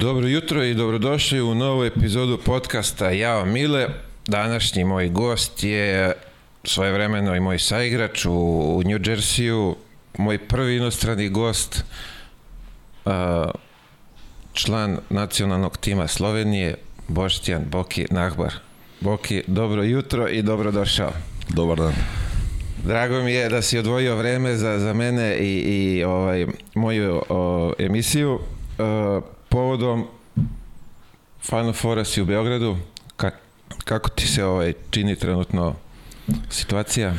Dobro jutro i dobrodošli u novu epizodu podcasta Jao Mile. Današnji moj gost je svojevremeno i moj saigrač u, New Jerseyu, moj prvi inostrani gost, član nacionalnog tima Slovenije, Boštjan Boki Nahbar. Boki, dobro jutro i dobrodošao. Dobar dan. Drago mi je da si odvojio vreme za, za mene i, i ovaj, moju emisiju povodom Final Four si u Beogradu. kako ti se ovaj čini trenutno situacija?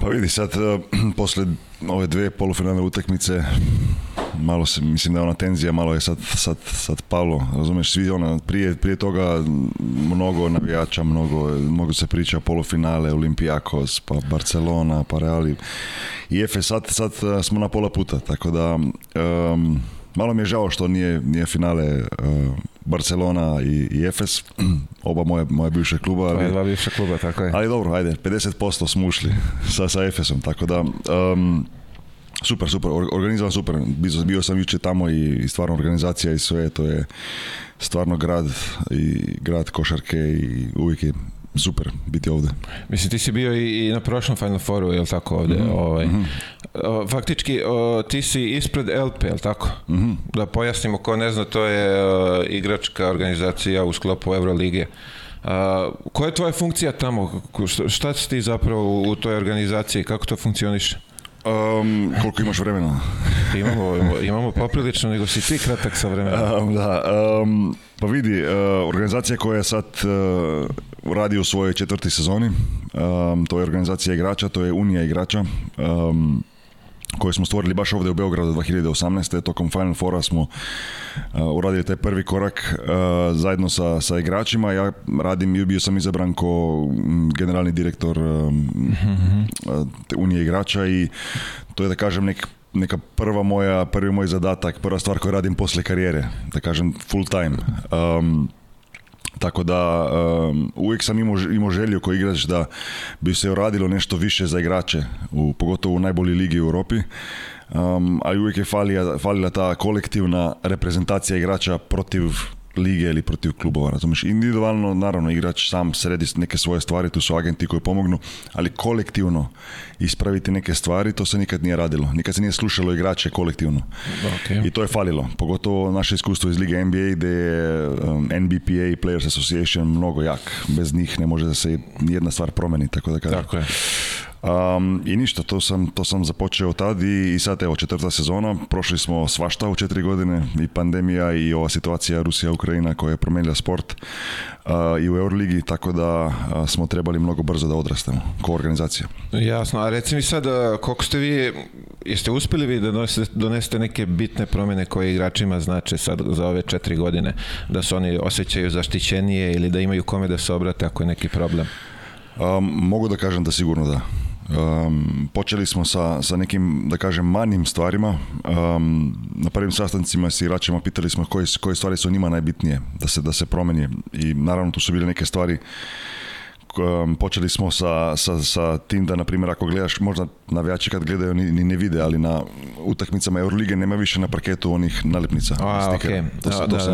Pa vidi, sad eh, posle ove dve polufinalne utakmice malo se, mislim da je ona tenzija, malo je sad, sad, sad palo, razumeš, svi ona, prije, prije toga mnogo navijača, mnogo, mnogo se priča polufinale, Olimpijakos, pa Barcelona, pa Reali i Efe, sad, sad eh, smo na pola puta, tako da Malo mi je žao što nije, nije finale e, Barcelona i, i Efes, oba moje, moje bivše kluba. Ali, kluba, tako je. Ali dobro, ajde, 50% smo ušli sa, sa Efesom, tako da... super, super, organizovan super. Bio, sam jučer tamo i, stvarno organizacija i sve, to je stvarno grad i grad košarke i uvijek je super biti ovdje. Mislim, ti si bio i, na prošlom Final Fouru, jel tako ovdje? Mhm, ovaj. Mm faktički, ti si ispred LP, jel tako? Mhm. Da pojasnimo, ko ne zna, to je igračka organizacija u sklopu Euroligije. koja je tvoja funkcija tamo? Šta si ti zapravo u toj organizaciji? Kako to funkcioniše? Um, koliko imaš vremena? imamo, imamo poprilično, nego si ti kratak sa vremena. da, pa vidi, e, organizacija koja je sad e, radi u svojoj četvrti sezoni, to je organizacija igrača, to je Unija igrača koje smo stvorili baš ovdje u Beogradu 2018. Tokom Final Fora smo e, uradili taj prvi korak e, zajedno sa, sa igračima. Ja radim i bio sam izabran kao generalni direktor e, Unije igrača i to je da kažem nek neka prva moja, prvi moj zadatak, prva stvar koju radim posle karijere, da kažem full time. Tako da um, uvijek sam imao, imao želju koji igrač da bi se radilo nešto više za igrače, u, pogotovo u najbolji ligi u Europi. A ali uvijek je falila ta kolektivna reprezentacija igrača protiv lige ili protiv klubova, razumiješ? Individualno, naravno, igrač sam sredi neke svoje stvari, tu su agenti koji pomognu, ali kolektivno ispraviti neke stvari, to se nikad nije radilo. Nikad se nije slušalo igrače kolektivno. I to je falilo. Pogotovo naše iskustvo iz Lige NBA, gdje je um, NBPA, Players Association, mnogo jak. Bez njih ne može da se jedna stvar promeni, tako da kada... Tako je. Um, I ništa, to sam, to sam započeo tad i, i sad evo četvrta sezona, prošli smo svašta u četiri godine i pandemija i ova situacija Rusija-Ukrajina koja je promijenila sport uh, i u Euroligi, tako da smo trebali mnogo brzo da odrastemo kao organizacija. Jasno, a reci mi sad koliko ste vi, jeste uspjeli vi da donesete neke bitne promjene koje igračima znače sad za ove četiri godine, da se oni osjećaju zaštićenije ili da imaju kome da se obrate ako je neki problem? mogu da kažem da sigurno da počeli smo sa, sa nekim, da kažem, manjim stvarima. na prvim sastancima s igračima pitali smo koje, koje stvari su njima najbitnije da se, da se promeni. I naravno tu su bile neke stvari počeli smo sa, sa, sa tim da, na primjer, ako gledaš, možda navijači kad gledaju ni, ne vide, ali na utakmicama Eurolige nema više na parketu onih nalepnica. A, To, da, se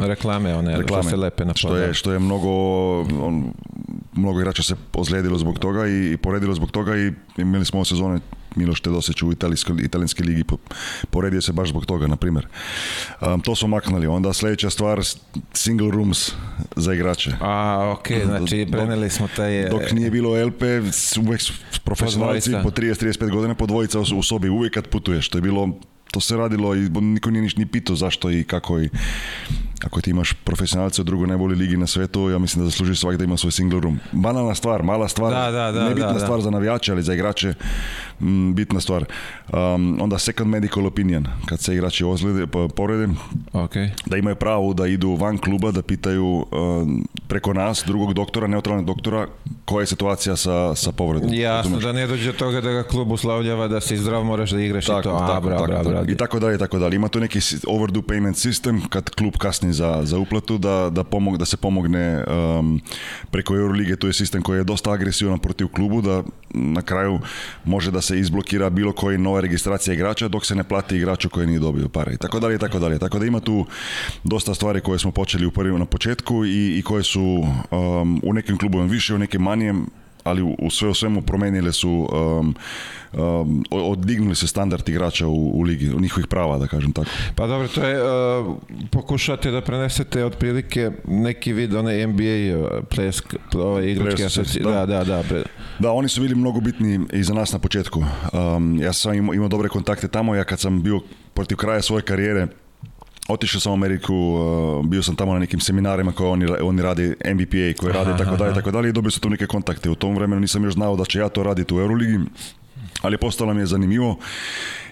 Reklame one, Reklame. se lepe na Što je, što je mnogo, mnogo igrača se ozlijedilo zbog toga i poredilo zbog toga i imali smo ove sezone Miloš Tedoseć u italijskoj, italijanskoj ligi poredio se baš zbog toga, na primjer. Um, to smo maknali. Onda sljedeća stvar, single rooms za igrače. A, ok, znači preneli smo taj... E, dok nije bilo LP, uvijek profesionalci po 30-35 godina po dvojica u sobi, uvijek kad putuješ. To je bilo to se radilo i niko nije niš ni pitao zašto i kako i ako ti imaš profesionalce u drugoj najbolji ligi na svetu, ja mislim da zaslužiš svak da ima svoj single room. Banalna stvar, mala stvar, da, da, nebitna stvar za navijače, ali za igrače m, mm, bitna stvar. Um, onda second medical opinion, kad se igrači po, porede, okay. da imaju pravo da idu van kluba, da pitaju um, preko nas, drugog doktora, neutralnog doktora, koja je situacija sa, sa povredom. Jasno, da ne dođe do toga da ga klub uslavljava, da si zdrav moraš da igraš i to. Tako, A, bra, tako, bra, I tako dalje, tako dalje. Ima tu neki overdue payment system, kad klub kasni za, za uplatu da, da, pomog, da se pomogne um, preko Eurolige, to je sistem koji je dosta agresivan protiv klubu, da na kraju može da se izblokira bilo koji nova registracija igrača dok se ne plati igraču koji nije dobio pare i tako dalje tako dalje. Tako da ima tu dosta stvari koje smo počeli u prvi na početku i, i koje su um, u nekim klubovima više, u nekim manjem ali u, u sve svemu promenile su, um, um, se standard igrača u, ligi, u njihovih prava, da kažem tako. Pa dobro, to je, uh, pokušate da prenesete otprilike neki vid one NBA uh, plesk, ove igračke da. da, da, da. oni su bili mnogo bitni i za nas na početku. Um, ja sam imao, imao dobre kontakte tamo, ja kad sam bio protiv kraja svoje karijere, Otišao sam u Ameriku, e, bio sam tamo na nekim seminarima koje oni, oni rade, MBPA koje rade i tako dalje, tako dalje i dobio sam tu neke kontakte. U tom vremenu nisam još znao da će ja to raditi u Euroligi, ali postalo mi je zanimljivo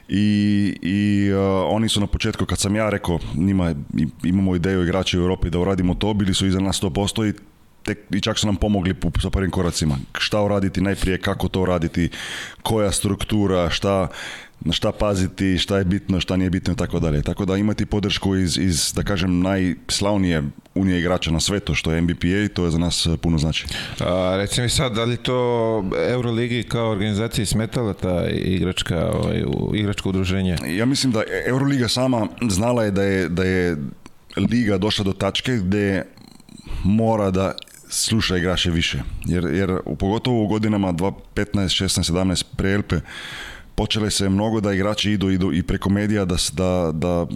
i, i e, oni su na početku kad sam ja rekao njima imamo ideju igrača u Europi da uradimo to, bili su iza nas 100% i tek, i čak su nam pomogli sa prvim koracima. Šta uraditi najprije, kako to uraditi, koja struktura, šta na šta paziti, šta je bitno, šta nije bitno i tako dalje. Tako da imati podršku iz, iz da kažem, najslavnije unije igrača na svetu, što je MBPA, to je za nas eh, puno znači. reci mi sad, da li to Euroligi kao organizacija smetala ta igračka, ovaj, igračko udruženje? Ja mislim da Euroliga sama znala je da je, da je liga došla do tačke gdje mora da sluša igrače više. Jer, jer pogotovo u godinama 2015, 15, 16, 17 preLpe počele se mnogo da igrači idu, idu i preko medija da, da, da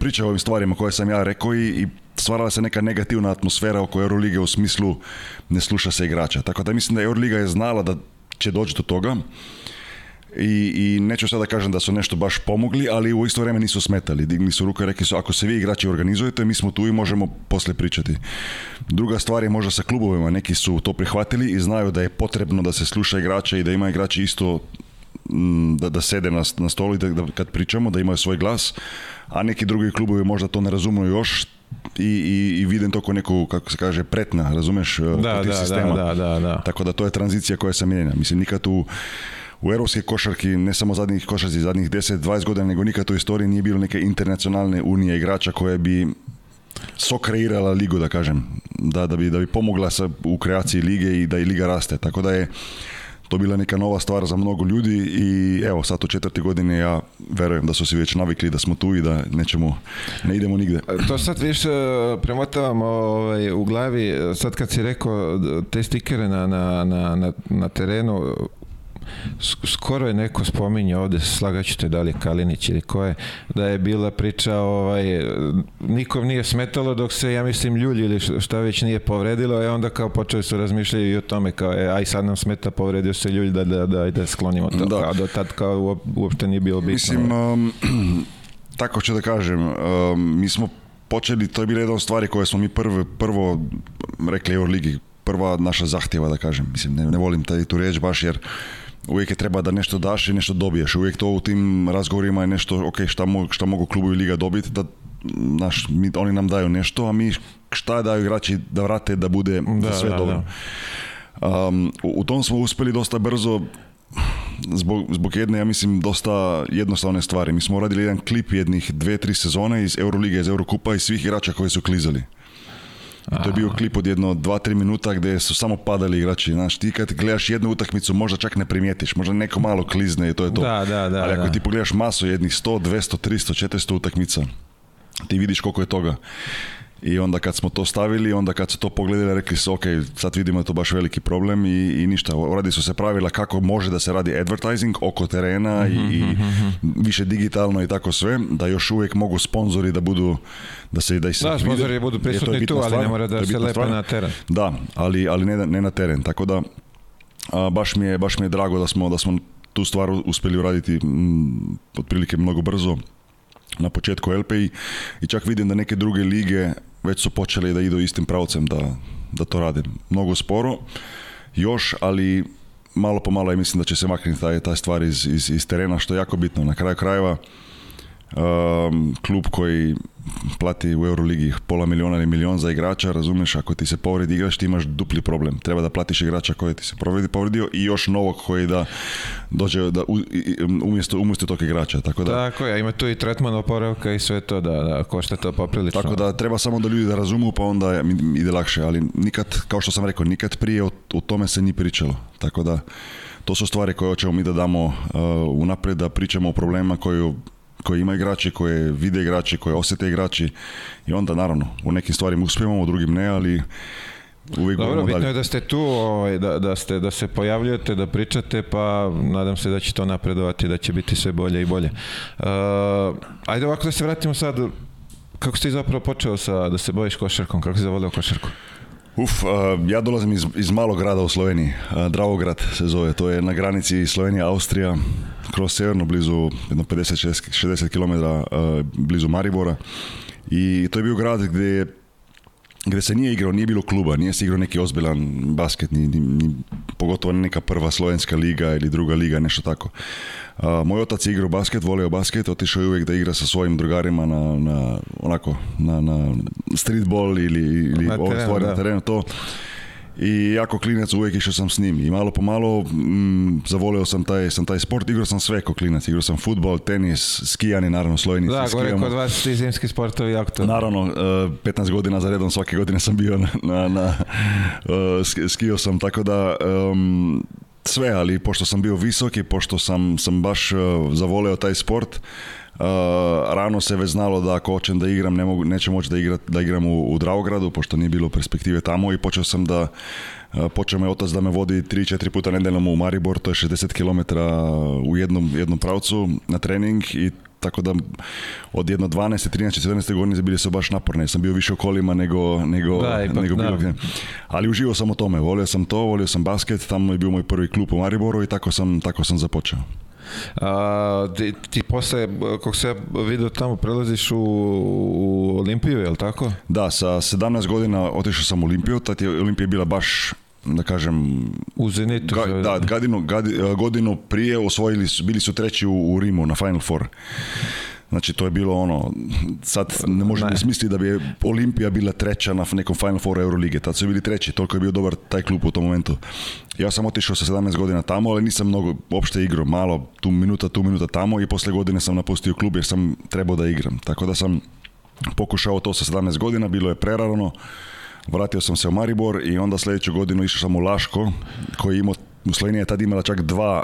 pričaju o ovim stvarima koje sam ja rekao i, i stvarala se neka negativna atmosfera oko Eurolige u smislu ne sluša se igrača. Tako da mislim da Euroliga je znala da će doći do toga i, i neću sada kažem da su nešto baš pomogli, ali u isto vrijeme nisu smetali. Digli su ruke i rekli su ako se vi igrači organizujete, mi smo tu i možemo poslije pričati. Druga stvar je možda sa klubovima, neki su to prihvatili i znaju da je potrebno da se sluša igrača i da ima igrači isto da, da sede na, na stolu i da, kad pričamo da imaju svoj glas, a neki drugi klubovi možda to ne razumiju još, i, i, i vidim to ko neku, kako se kaže, pretna, razumeš, e, da, da, sistema. Da, Tako da to je tranzicija koja se mijenja. Mislim, nikad u, u europske košarki, ne samo zadnjih košarci, zadnjih 10-20 godina, nego nikad u istoriji nije bilo neke internacionalne unije igrača koje bi sokreirala ligu, da kažem, da, da, bi, da bi pomogla sa, u kreaciji lige i da i liga raste. Tako da je to bila neka nova stvar za mnogo ljudi i evo sad u četvrti godini ja verujem da su se već navikli da smo tu i da nećemo, ne idemo nigde. E, to sad viš e, premotavam ovaj, u glavi, e, sad kad si rekao te stikere na, na, na, na terenu, skoro je neko spominje ovde, slagaću te da li je Kalinić ili ko je, da je bila priča, ovaj, nikom nije smetalo dok se, ja mislim, ljulj ili šta već nije povredilo, a e onda kao počeli su razmišljaju i o tome, kao, e, aj sad nam smeta, povredio se ljulj, da, da, da, da sklonimo to. Da. do tad kao uopšte nije bilo bitno. Mislim, um, tako ću da kažem, um, mi smo počeli, to je bila jedna od stvari koje smo mi prvo, prvo rekli Ligi, prva naša zahtjeva da kažem, mislim ne, volim taj tu reč baš jer uvijek je treba da nešto daš i nešto dobiješ. Uvijek to u tim razgovorima je nešto, ok, šta, šta mogu klubu i liga dobiti, da naš, mi, oni nam daju nešto, a mi šta daju igrači da vrate da bude da, sve dobro. Da. u, tom smo uspjeli dosta brzo zbog, zbog jedne, ja mislim, dosta jednostavne stvari. Mi smo radili jedan klip jednih dve, tri sezone iz Euroliga, iz Eurokupa i svih igrača koji su klizali to je bio klip od jedno 2-3 minuta gdje su samo padali igrači. Znaš, ti kad gledaš jednu utakmicu možda čak ne primijetiš, možda neko malo klizne i to je to. Da, da, da, Ali ako ti pogledaš masu jednih 100, 200, 300, 400 utakmica, ti vidiš koliko je toga. I onda kad smo to stavili, onda kad se to pogledali, rekli su ok, sad vidimo da to baš veliki problem i, i ništa. Radi su se pravila kako može da se radi advertising oko terena i, mhm, mhm, mhm, više digitalno i tako sve, da još uvijek mogu sponzori da budu, da se da i se Da, sponzori budu prisutni tu, ali ne mora da se lepe na teren. Da, ali, ali ne, ne na teren, tako da baš, mi je, baš mi je drago da smo, da smo tu stvar uspjeli uraditi m, otprilike mnogo brzo na početku LPI i čak vidim da neke druge lige već su počele da idu istim pravcem da, da to rade. Mnogo sporo još, ali malo po malo i mislim da će se maknuti taj, taj stvar iz, iz, iz terena, što je jako bitno. Na kraju krajeva, klub koji plati u Euroligi pola miliona ili milion za igrača, razumiješ, ako ti se povredi igrač ti imaš dupli problem. Treba da platiš igrača koji ti se povredi, povredio i još novog koji da dođe da umjesto, umjesto tog igrača. Tako, da, tako je, ima tu i tretman oporavka i sve to da, da košta to poprilično. Tako da treba samo da ljudi da razumu, pa onda ide lakše, ali nikad, kao što sam rekao, nikad prije o, tome se ni pričalo. Tako da to su stvari koje hoćemo mi da damo uh, unaprijed, da pričamo o problemima koju koji ima igrače, koje vide igrači, koje osjete igrači i onda naravno u nekim stvarima uspijemo, u drugim ne, ali uvijek Dobro, bitno je da ste tu, ovaj, da, da, ste, da se pojavljujete, da pričate, pa nadam se da će to napredovati, da će biti sve bolje i bolje. Uh, ajde ovako da se vratimo sad, kako ste zapravo počeo sa, da se bojiš košarkom, kako si zavoleo košarku? Uf, eh, ja dolazim iz, iz malog grada u Sloveniji, eh, Dravograd se zove, to je na granici Slovenija-Austrija, kroz severno, blizu 50-60 km eh, blizu Maribora i to je bio grad gdje, gde se nije igrao, nije bilo kluba, nije se igrao neki ozbiljan basket, ni, ni, pogotovo neka prva slovenska liga ili druga liga, nešto tako moj otac je igrao basket, volio basket, otišao je uvijek da igra sa svojim drugarima na, na onako, na, na streetball ili, ili na stvari na terenu, to. I jako klinac uvijek išao sam s njim i malo po malo mm, zavolio sam taj, sam taj sport, igro sam sve ko klinac, igrao sam futbol, tenis, skijanje, naravno slojnici, Da, gore kod vas ti zimski sportovi jako Naravno, 15 e, godina za redom svake godine sam bio na, na, na e, skio sam, tako da sve, ali pošto sam bio i pošto sam, sam baš e, zavoleo taj sport, Uh, rano se već znalo da ako hoćem da igram ne mogu, neće moći da, da igram u, u pošto nije bilo perspektive tamo i počeo sam da e, počeo me otac da me vodi 3-4 puta nedeljno u Maribor, to je 60 km u jednom, jednom pravcu na trening i tako da od jedno 12, 13, 17. godine bili su baš naporne. sam bio više u kolima nego, nego, nego bilo gdje. Ali uživo sam o tome. Volio sam to, volio sam basket, tamo je bio moj prvi klub u Mariboru i tako sam, tako sam započeo. A, ti, ti posle, se vidio tamo, prelaziš u, u Olimpiju, je li tako? Da, sa 17 godina otišao sam u Olimpiju, tad je Olimpija bila baš da kažem u Zenitu da, godinu, godinu prije osvojili su, bili su treći u, Rimu na Final Four Znači to je bilo ono, sad ne možete ne. smisliti da bi Olimpija bila treća na nekom Final Four Eurolige, tad su bili treći, toliko je bio dobar taj klub u tom momentu. Ja sam otišao sa 17 godina tamo, ali nisam mnogo opšte igrao, malo, tu minuta, tu minuta tamo i posle godine sam napustio klub jer sam trebao da igram. Tako da sam pokušao to sa 17 godina, bilo je prerano, vratio sam se u Maribor i onda sljedeću godinu išao sam u Laško, koji je imao, Slovenija je tad imala čak dva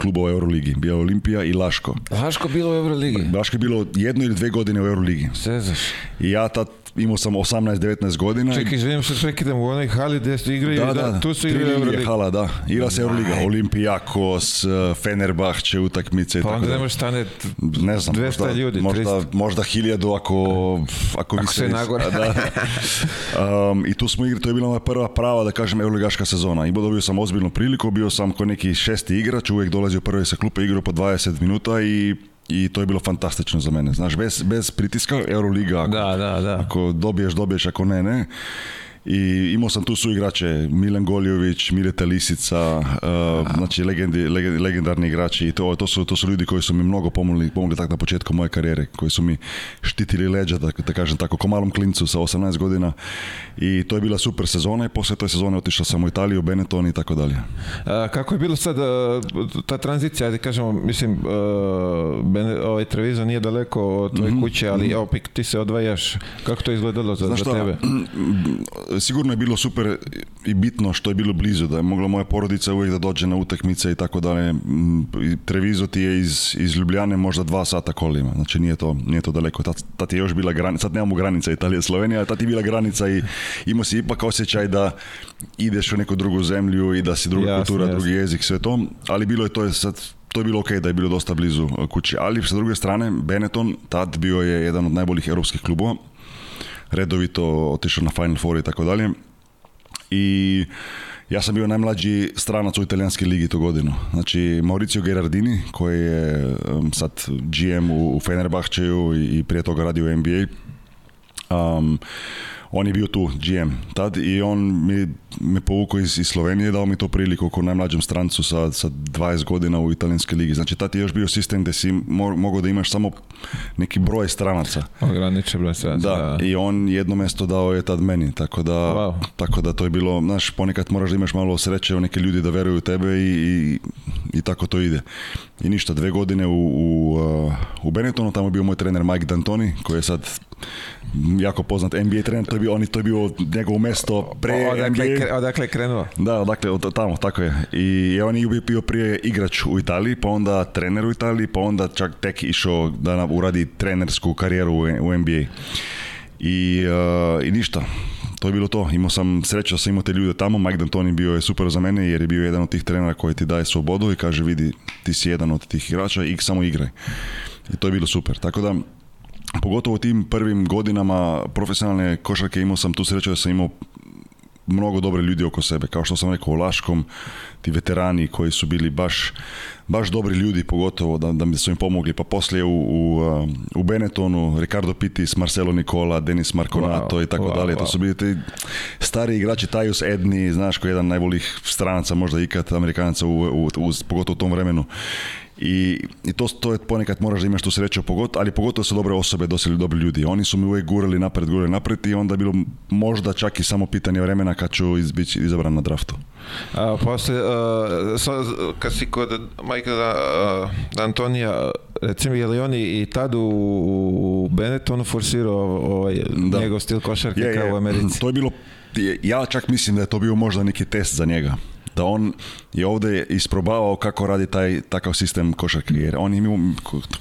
kluba u Euroligi. Bio Olimpija i Laško. Laško bilo u Euroligi? Laško je bilo jedno ili dve godine u Euroligi. Sezaš. I ja tad imao sam 18-19 godina. Čekaj, izvinim se, prekidam u onoj hali gde ste igrali, da, da, da, tu su igrali Euroliga. Hala, da, igra se Euroliga, Olimpijakos, eh, Fenerbahče, utakmice. Pa onda nemoš stane ne znam, 200 ljudi, možda, 300. Možda hiljadu ako, ako, ako se nagore. Da. Um, I tu smo igrali, to je bila moja prva prava, da kažem, Euroligaška sezona. I dobio sam ozbiljnu priliku, bio sam ko neki šesti igrač, uvijek dolazio prvi sa klupe, igrao po 20 minuta i i to je bilo fantastično za mene. Znaš, bez, bez pritiska Euroliga, ako, da, da, da. ako dobiješ, dobiješ, ako ne, ne i imao sam tu su igrače, Milan Goljović, Mireta Lisica, eh, znači legendi, legendarni igrači i to, to, su, to su ljudi koji su mi mnogo pomogli, pomogli tak na početku moje karijere, koji su mi štitili leđa, da, kažem tako, ko malom klincu sa 18 godina i to je bila super sezona i posle toj sezone otišao sam u Italiju, Benetton i tako dalje. Eh, kako je bilo sad eh, ta tranzicija, da kažemo, mislim, Bene, ovaj Trevizo nije daleko od tvoje mhm. kuće, ali mm opet ti se odvajaš. Kako to izgledalo za, za tebe? sigurno je bilo super i bitno što je bilo blizu, da je mogla moja porodica uvijek da dođe na utakmice i tako dalje. Mm, Trevizo ti je iz, iz Ljubljane možda dva sata kolima, znači nije to, nije to daleko. Tad, je još bila granica, sad nemamo granica Italija i Slovenija, tad je bila granica i imao si ipak osjećaj da ideš u neku drugu zemlju i da si druga kultura, drugi jezik, sve to. Ali bilo je to je sad to je bilo ok da je bilo dosta blizu uh, kući, ali sa druge strane Benetton tad bio je jedan od najboljih europskih klubova redovito otišao na Final Four i tako dalje. I ja sam bio najmlađi stranac u italijanske ligi tu godinu. Znači Mauricio Gerardini koji je sad GM u Fenerbahčeju i prije toga radio u NBA. Um, on je bio tu GM tad i on mi, me povukao iz, Slovenije, dao mi to priliku kao najmlađem strancu sa, sa 20 godina u italijanske ligi. Znači tad je još bio sistem da si mogao da imaš samo neki broj stranaca. Ograniče broj stranaca. Da, i on jedno mjesto dao je tad meni, tako da, wow. tako da to je bilo, znaš, ponekad moraš da imaš malo sreće neke ljudi da veruju u tebe i, i, i, tako to ide. I ništa, dve godine u, u, uh, u Benetonu, tamo je bio moj trener Mike D'Antoni, koji je sad jako poznat NBA trener, to je bio, oni, to je bio njegovo mesto pre NBA. Odakle je krenuo? Da, odakle, od, tamo, tako je. I on je bio prije igrač u Italiji, pa onda trener u Italiji, pa onda čak tek išao da nam uradi trenersku karijeru u, u NBA. I, eh, I ništa, to je bilo to. Imao sam sreću da sam imao te ljude tamo. Mike D'Antoni bio je super za mene jer je bio jedan od tih trenera koji ti daje svobodu i kaže vidi ti si jedan od tih igrača i samo igraj. I to je bilo super. Tako da pogotovo u tim prvim godinama profesionalne košarke imao sam tu sreću da sam imao mnogo dobre ljudi oko sebe. Kao što sam rekao u Laškom, ti veterani koji su bili baš, baš dobri ljudi, pogotovo da, da su im pomogli. Pa poslije u, u, uh, u Benetonu, Ricardo Pitis, Marcelo Nicola, Denis Marconato wow, i tako wow, dalje. To su bili ti stari igrači, Tajus Edni, znaš, ko je jedan najboljih stranaca možda ikad, Amerikanaca, u, u, u, pogotovo u tom vremenu i, i to, to je ponekad moraš da imaš tu sreću, pogotovo, ali pogotovo su dobre osobe, dosili dobri ljudi. Oni su mi uvijek gurali napred, gurali naprijed i onda je bilo možda čak i samo pitanje vremena kad ću biti izabran na draftu. A, posle, a, sa, kad si kod Michaela Antonija, recimo, je li oni i tad u, u Benetonu forsirao ovaj, da. njegov stil košarke kao u Americi? To je bilo, ja čak mislim da je to bio možda neki test za njega da on je ovdje isprobavao kako radi taj takav sistem košarke. Jer on je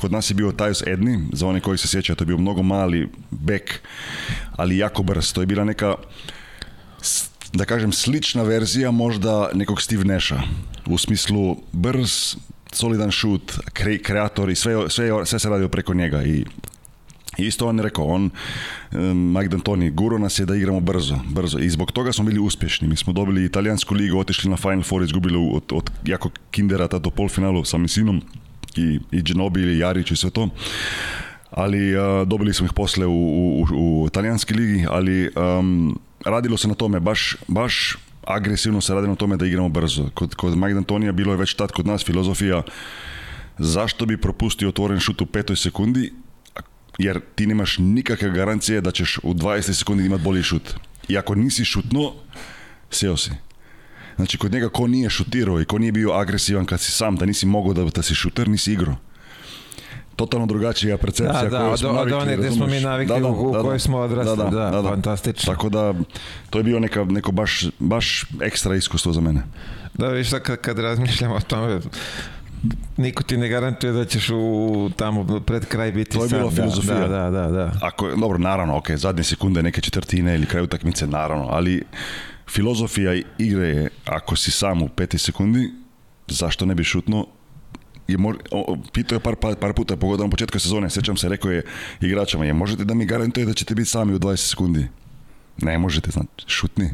kod nas je bio Tajus Edni, za one koji se sjećaju, to je bio mnogo mali bek, ali jako brz. To je bila neka da kažem slična verzija možda nekog Steve Nasha u smislu brz, solidan šut, kreator i sve, sve, se radio preko njega i Isto on je rekao, on, Mike D'Antoni, guro nas je da igramo brzo, brzo. I zbog toga smo bili uspješni. Mi smo dobili italijansku ligu, otišli na Final Four, izgubili od, od jako kindera do polfinalu sa Misinom i, i Dženobi, i Jarić i sve to. Ali eh, dobili smo ih posle u, u, u, talijanski ligi, ali radilo se na tome, baš, agresivno se radi na tome da igramo brzo. Kod, kod Mike D'Antonija bilo je već tad kod nas filozofija zašto bi propustio otvoren šut u petoj sekundi jer ti nemaš nikakve garancije da ćeš u 20 sekundi imati bolji šut. I ako nisi šutno, seo si. Znači, kod njega ko nije šutirao i ko nije bio agresivan kad si sam, da nisi mogao da, da si šuter, nisi igrao totalno drugačija percepcija da, da, koju smo od, smo mi navikli da, da, u, kojoj smo da, da, fantastično. Tako da, to je bio neka, neko baš, baš ekstra iskustvo za mene. Da, viš, kad, kad razmišljam o tome, niko ti ne garantuje da ćeš u tamo pred kraj biti To je filozofija. Da, da, da, Ako dobro, naravno, ok, zadnje sekunde neke četvrtine ili kraj utakmice, naravno, ali filozofija igre je, ako si sam u peti sekundi, zašto ne bi šutno je je par, par, puta, pogodano početka početku sezone, sjećam se, rekao je igračama, je možete da mi garantuje da ćete biti sami u 20 sekundi? ne možete, znači, šutni.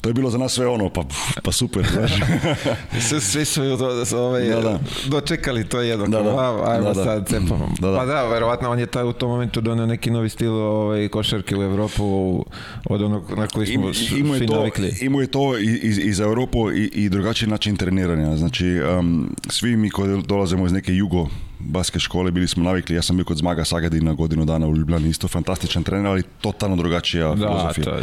To je bilo za nas sve ono, pa, pa super, znaš. Svi su su ovaj, da, dočekali to jedno, da, ajmo sad cepamo. Pa da, verovatno on je taj u tom momentu donio neki novi stil ovaj, košarke u Europu od onog na koji smo svi navikli. Imao je to i, i, za Europu i, i drugačiji način treniranja. Znači, um, svi mi koji dolazimo iz neke jugo baske škole bili smo navikli, ja sam bio kod Zmaga Sagadina godinu dana u Ljubljani, isto fantastičan trener, ali totalno drugačija da, filozofija.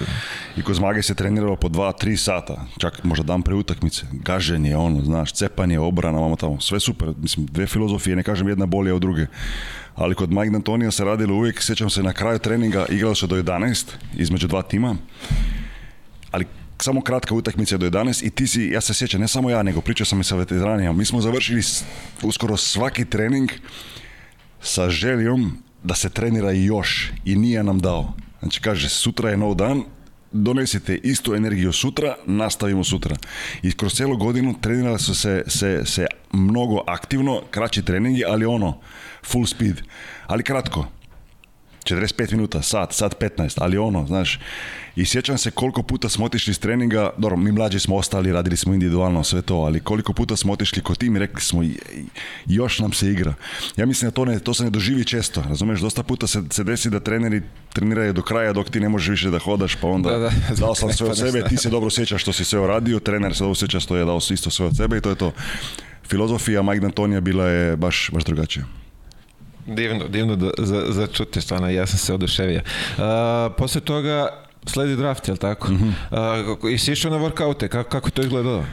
I kod zmaga se treniralo po dva, tri sata, čak možda dan pre utakmice, gaženje, ono, znaš, cepanje, obrana, vamo tamo, sve super, mislim, dve filozofije, ne kažem jedna bolje od druge. Ali kod Mike D'Antonija se radilo uvijek, sećam se, na kraju treninga igralo se do 11 između dva tima, ali samo kratka utakmica do 11 i ti si, ja se sjećam, ne samo ja, nego pričao sam i sa veteranima, mi smo završili uskoro svaki trening sa željom da se trenira još i nije nam dao. Znači kaže, sutra je nov dan, donesite istu energiju sutra, nastavimo sutra. I kroz cijelu godinu trenirali su se, se, se mnogo aktivno, kraći treningi, ali ono, full speed. Ali kratko, 45 minuta, sat, sat 15, ali ono, znaš, i sjećam se koliko puta smo otišli s treninga, dobro, mi mlađi smo ostali, radili smo individualno sve to, ali koliko puta smo otišli kod tim i rekli smo, još nam se igra. Ja mislim da to, ne, to se ne doživi često, razumiješ, dosta puta se, se desi da treneri treniraju do kraja dok ti ne možeš više da hodaš, pa onda da, dao sam sve od sebe, ti se dobro sjećaš što si sve uradio, trener se dobro sjeća što je dao isto sve od sebe i to je to. Filozofija Mike D'Antonija bila je baš, baš drugačija. Divno, divno da, za, za stvarno, ja sam se oduševio. Uh, posle toga sledi draft, jel tako? Mm -hmm. I si išao na workoute, kako, kako to izgledalo?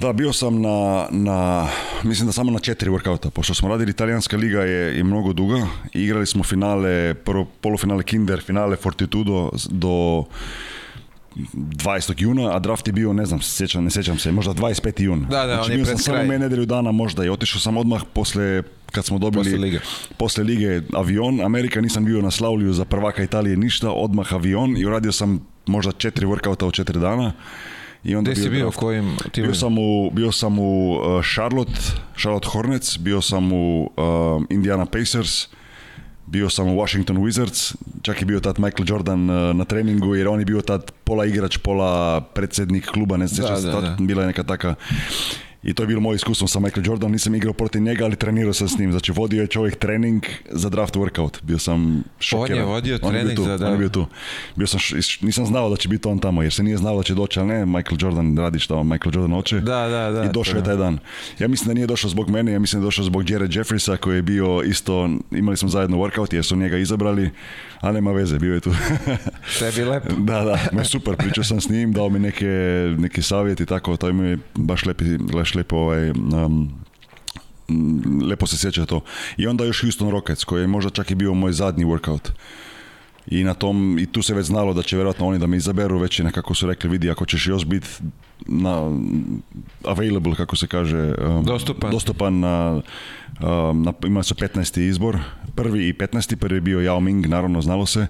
Da, bio sam na, na, mislim da samo na četiri workouta, pošto smo radili, italijanska liga je i mnogo duga, igrali smo finale, prvo polufinale Kinder, finale Fortitudo do 20. juna, a draft je bio, ne znam, sjećam, ne sjećam se, možda 25. jun. Da, da, znači, on je bio sam samo nedelju dana možda i otišao sam odmah posle kad smo dobili posle lige. avion, Amerika nisam bio na Slavliju za prvaka Italije ništa, odmah avion i uradio sam možda četiri workouta u četiri dana. I onda Gde si bio, bio kojim timu? Bio sam u, bio sam u e, Charlotte, Charlotte Hornets, bio sam u e, Indiana Pacers, bio sam u Washington Wizards, čak je bio tad Michael Jordan e, na treningu jer on je bio tad pola igrač, pola predsjednik kluba, ne da, se, bila je neka taka i to je bilo moje iskustvo sa Michael Jordan, nisam igrao protiv njega, ali trenirao sam s njim. Znači vodio je čovjek trening za draft workout. Bio sam šokiran. On je vodio trening za da... On je bio tu. sam, nisam znao da će biti on tamo jer se nije znao da će doći, ali ne, Michael Jordan radi što on Michael Jordan oče. Da, da, da. I došao je taj dan. Ja mislim da nije došao zbog mene, ja mislim da je došao zbog Jared Jeffrisa koji je bio isto, imali smo zajedno workout jer su njega izabrali a nema veze, bio je tu. Sve lepo. da, da, me super, pričao sam s njim, dao mi neke, neki savjet i tako, to mi je baš, lepi, baš lepo ovaj, lepo se sjeća to. I onda još Houston Rockets, koji je možda čak i bio moj zadnji workout. I na tom, i tu se već znalo da će vjerojatno oni da me izaberu, već kako nekako su rekli, vidi, ako ćeš još biti na, available, kako se kaže, dostupan. dostupan na Um, imali su 15. izbor, prvi i 15. prvi je bio Yao Ming, naravno znalo se.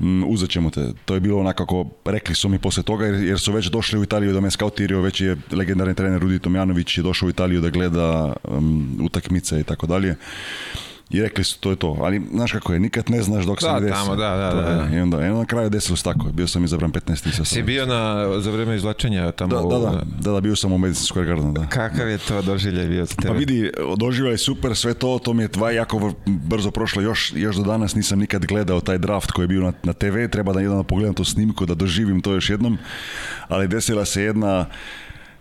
Mm, uzet ćemo te. To je bilo onako kako rekli su mi posle toga jer, su već došli u Italiju da me skautirio, već je legendarni trener Rudi Tomjanović je došao u Italiju da gleda ehm, utakmice i tako dalje i rekli su to je to. Ali znaš kako je, nikad ne znaš dok se ne desi. da, da, da, I onda, na kraju desilo se tako. Bio sam izabran 15 tisuća. Si bio na, za vrijeme izvlačenja tamo? Da, da, da, bio sam u medicinskoj gardenu, da. Kakav je to doživlje bio pa tebe? Pa vidi, doživljaj je super, sve to, to mi je tva jako brzo prošlo. Još, još do danas nisam nikad gledao taj draft koji je bio na, na TV, treba da jedan pogledam tu snimku, da doživim to još jednom. Ali desila se jedna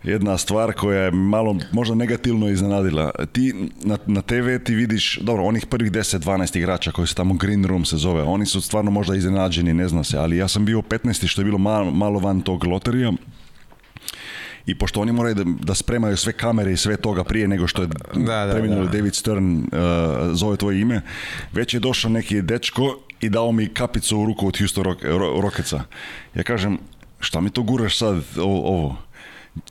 jedna stvar koja je malo možda negativno iznenadila. Ti na, na TV ti vidiš, dobro, onih prvih 10-12 igrača koji se tamo Green Room se zove, oni su stvarno možda iznenađeni, ne zna se, ali ja sam bio 15. što je bilo malo, malo van tog loterija i pošto oni moraju da, da, spremaju sve kamere i sve toga prije nego što je da, David Stern uh, zove tvoje ime, već je došao neki dečko i dao mi kapicu u ruku od Houston Rockets. Rocketsa. Ja kažem, šta mi to guraš sad ovo?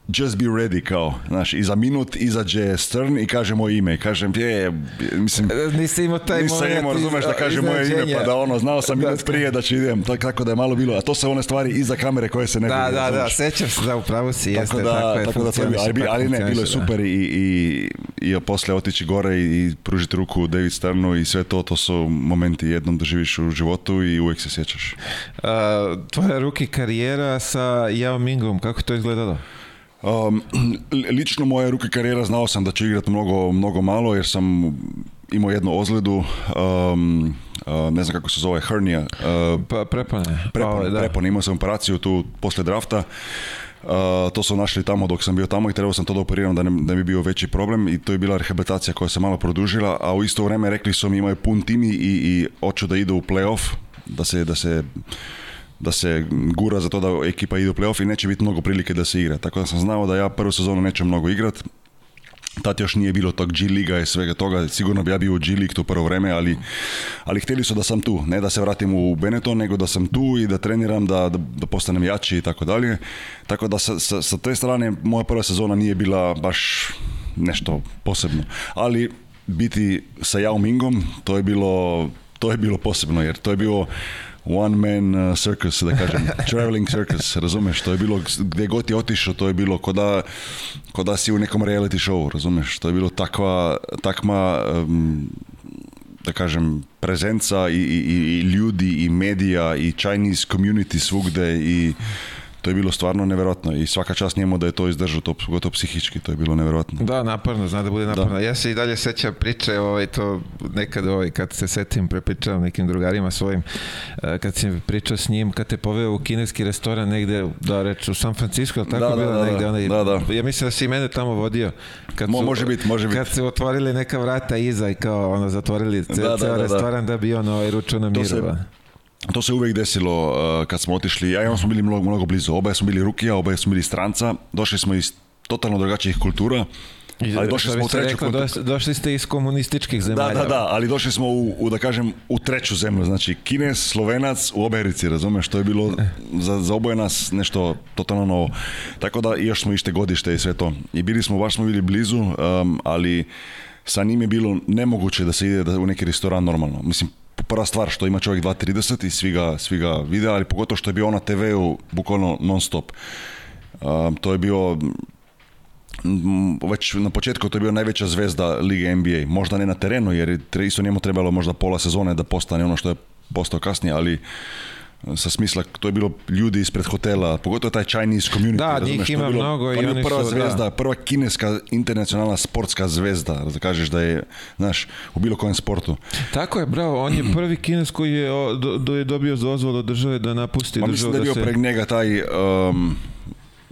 just be ready kao, znaš, i za minut izađe Stern i kaže moje ime, kažem je, mislim, e, nisi imao taj nisam imao, razumeš da kaže moje ime, pa da ono, znao sam minut prije da ću idem, tako da je malo bilo, a to se one stvari iza kamere koje se ne Da, da, da, sećam se da upravo si, jeste, tako je, tako da ali, pa ali ne, bilo je super i, i, i, posle otići gore i, i pružiti ruku David Sternu i sve to, to su momenti jednom živiš u životu i uvijek se sjećaš. To tvoja ruki karijera sa Yao Mingom, kako to izgledalo? Um, lično moje ruke karijera znao sam da će igrati mnogo, mnogo malo jer sam imao jednu ozljedu, um, ne znam kako se zove, hernia. Uh, pa, prepone. Ovaj, da. Imao sam operaciju tu posle drafta. to su našli tamo dok sam bio tamo i trebao sam to da operiram da ne, da bi bio veći problem i to je bila rehabilitacija koja se malo produžila, a u isto vrijeme rekli su mi imaju pun timi i, i hoću da idu u playoff, da se, da se da se gura za to da ekipa ide u playoff i neće biti mnogo prilike da se igra. Tako da sam znao da ja prvu sezonu neću mnogo igrat. Tad još nije bilo tog G liga i svega toga, sigurno bi ja bio u G League to prvo vreme, ali, ali htjeli su da sam tu, ne da se vratim u Benetton, nego da sam tu i da treniram, da, da, postanem jači i tako dalje. Tako da sa, sa, sa te strane moja prva sezona nije bila baš nešto posebno. Ali biti sa Yao Mingom, to je bilo to je bilo posebno, jer to je bilo one man uh, circus, da kažem, traveling circus, razumeš, to je bilo, gdje god je otišao, to je bilo koda da, si u nekom reality show, razumeš, to je bilo takva, takma, um, da kažem, prezenca i, i, i ljudi i medija i Chinese community svugde i to je bilo stvarno neverovatno i svaka čast njemu da je to izdržao, to, gotovo psihički, to je bilo neverovatno Da, naporno, zna da bude naporno. Ja se i dalje sećam priče, ovaj, to nekad ovaj, kad se setim, prepričavam nekim drugarima svojim, e, kad se pričao s njim, kad te poveo u kineski restoran negde, da reč, u San Francisco, al tako da, bilo da, negde, onaj, da, da. ja mislim da si i mene tamo vodio. Kad Mo, su, može biti, može biti. Kad se otvorili neka vrata iza i kao ono, zatvorili ceo restoran da bi on ovaj, na to se uvijek desilo uh, kad smo otišli, ja i on smo bili mnogo, mnogo blizu, oba smo bili rukija, oba smo bili stranca, došli smo iz totalno drugačijih kultura, ali došli smo u treću rekao, došli ste iz komunističkih zemalja. Da, da, da, ali došli smo u, u da kažem u treću zemlju, znači Kines, Slovenac u Oberici, razumeš, što je bilo za, za oboje nas nešto totalno novo. Tako da i još smo ište godište i sve to. I bili smo, baš smo bili blizu, um, ali sa njim je bilo nemoguće da se ide da u neki restoran normalno. Mislim, prva stvar što ima čovjek 2.30 i svi ga, svi vide, ali pogotovo što je bio na TV-u bukvalno non stop. Um, to je bio mm, već na početku to je bio najveća zvezda Lige NBA. Možda ne na terenu jer isto njemu trebalo možda pola sezone da postane ono što je postao kasnije, ali sa smisla, to je bilo ljudi ispred hotela, pogotovo taj Chinese community. Da, njih ima mnogo i oni prva zvezda, prva kineska internacionalna sportska zvezda, da kažeš da je, naš u bilo kojem sportu. Tako je, bravo, on je prvi kines koji je, do, je dobio dozvolu od države da napusti Ma, pa državu. Mislim da je bio njega taj... Um,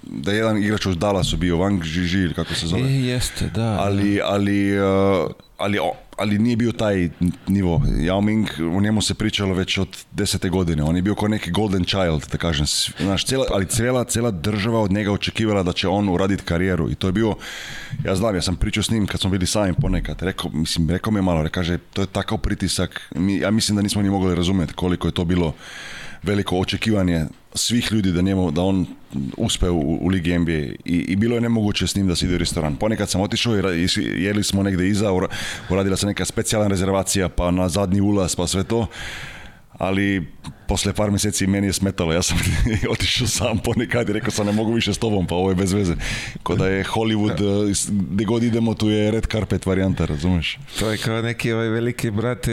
da je jedan igrač u Dallasu bio, Wang Zhiji, kako se zove. E, jeste, da. Ali, ali, uh, ali ali nije bio taj nivo. Yao Ming, o njemu se pričalo već od desete godine. On je bio kao neki golden child, da kažem. Znaš, ali cijela, cijela država od njega očekivala da će on uraditi karijeru. I to je bio, ja znam, ja sam pričao s njim kad smo bili sami ponekad. Rekao, mislim, rekao mi je malo, rekaže, to je takav pritisak. Mi, ja mislim da nismo ni mogli razumjeti koliko je to bilo veliko očekivanje svih ljudi da njemu, da on uspe u, u ligi NBA I, i bilo je nemoguće s njim da se ide u restoran. Ponekad sam otišao i, i jeli smo negdje iza, uradila se neka specijalna rezervacija pa na zadnji ulaz pa sve to ali posle par mjeseci meni je smetalo, ja sam otišao sam ponekad i rekao sam ne mogu više s tobom, pa ovo je bez veze. Ko da je Hollywood, eh, gdje god idemo tu je red carpet varijanta, razumeš? To je kao neki ovaj veliki brat,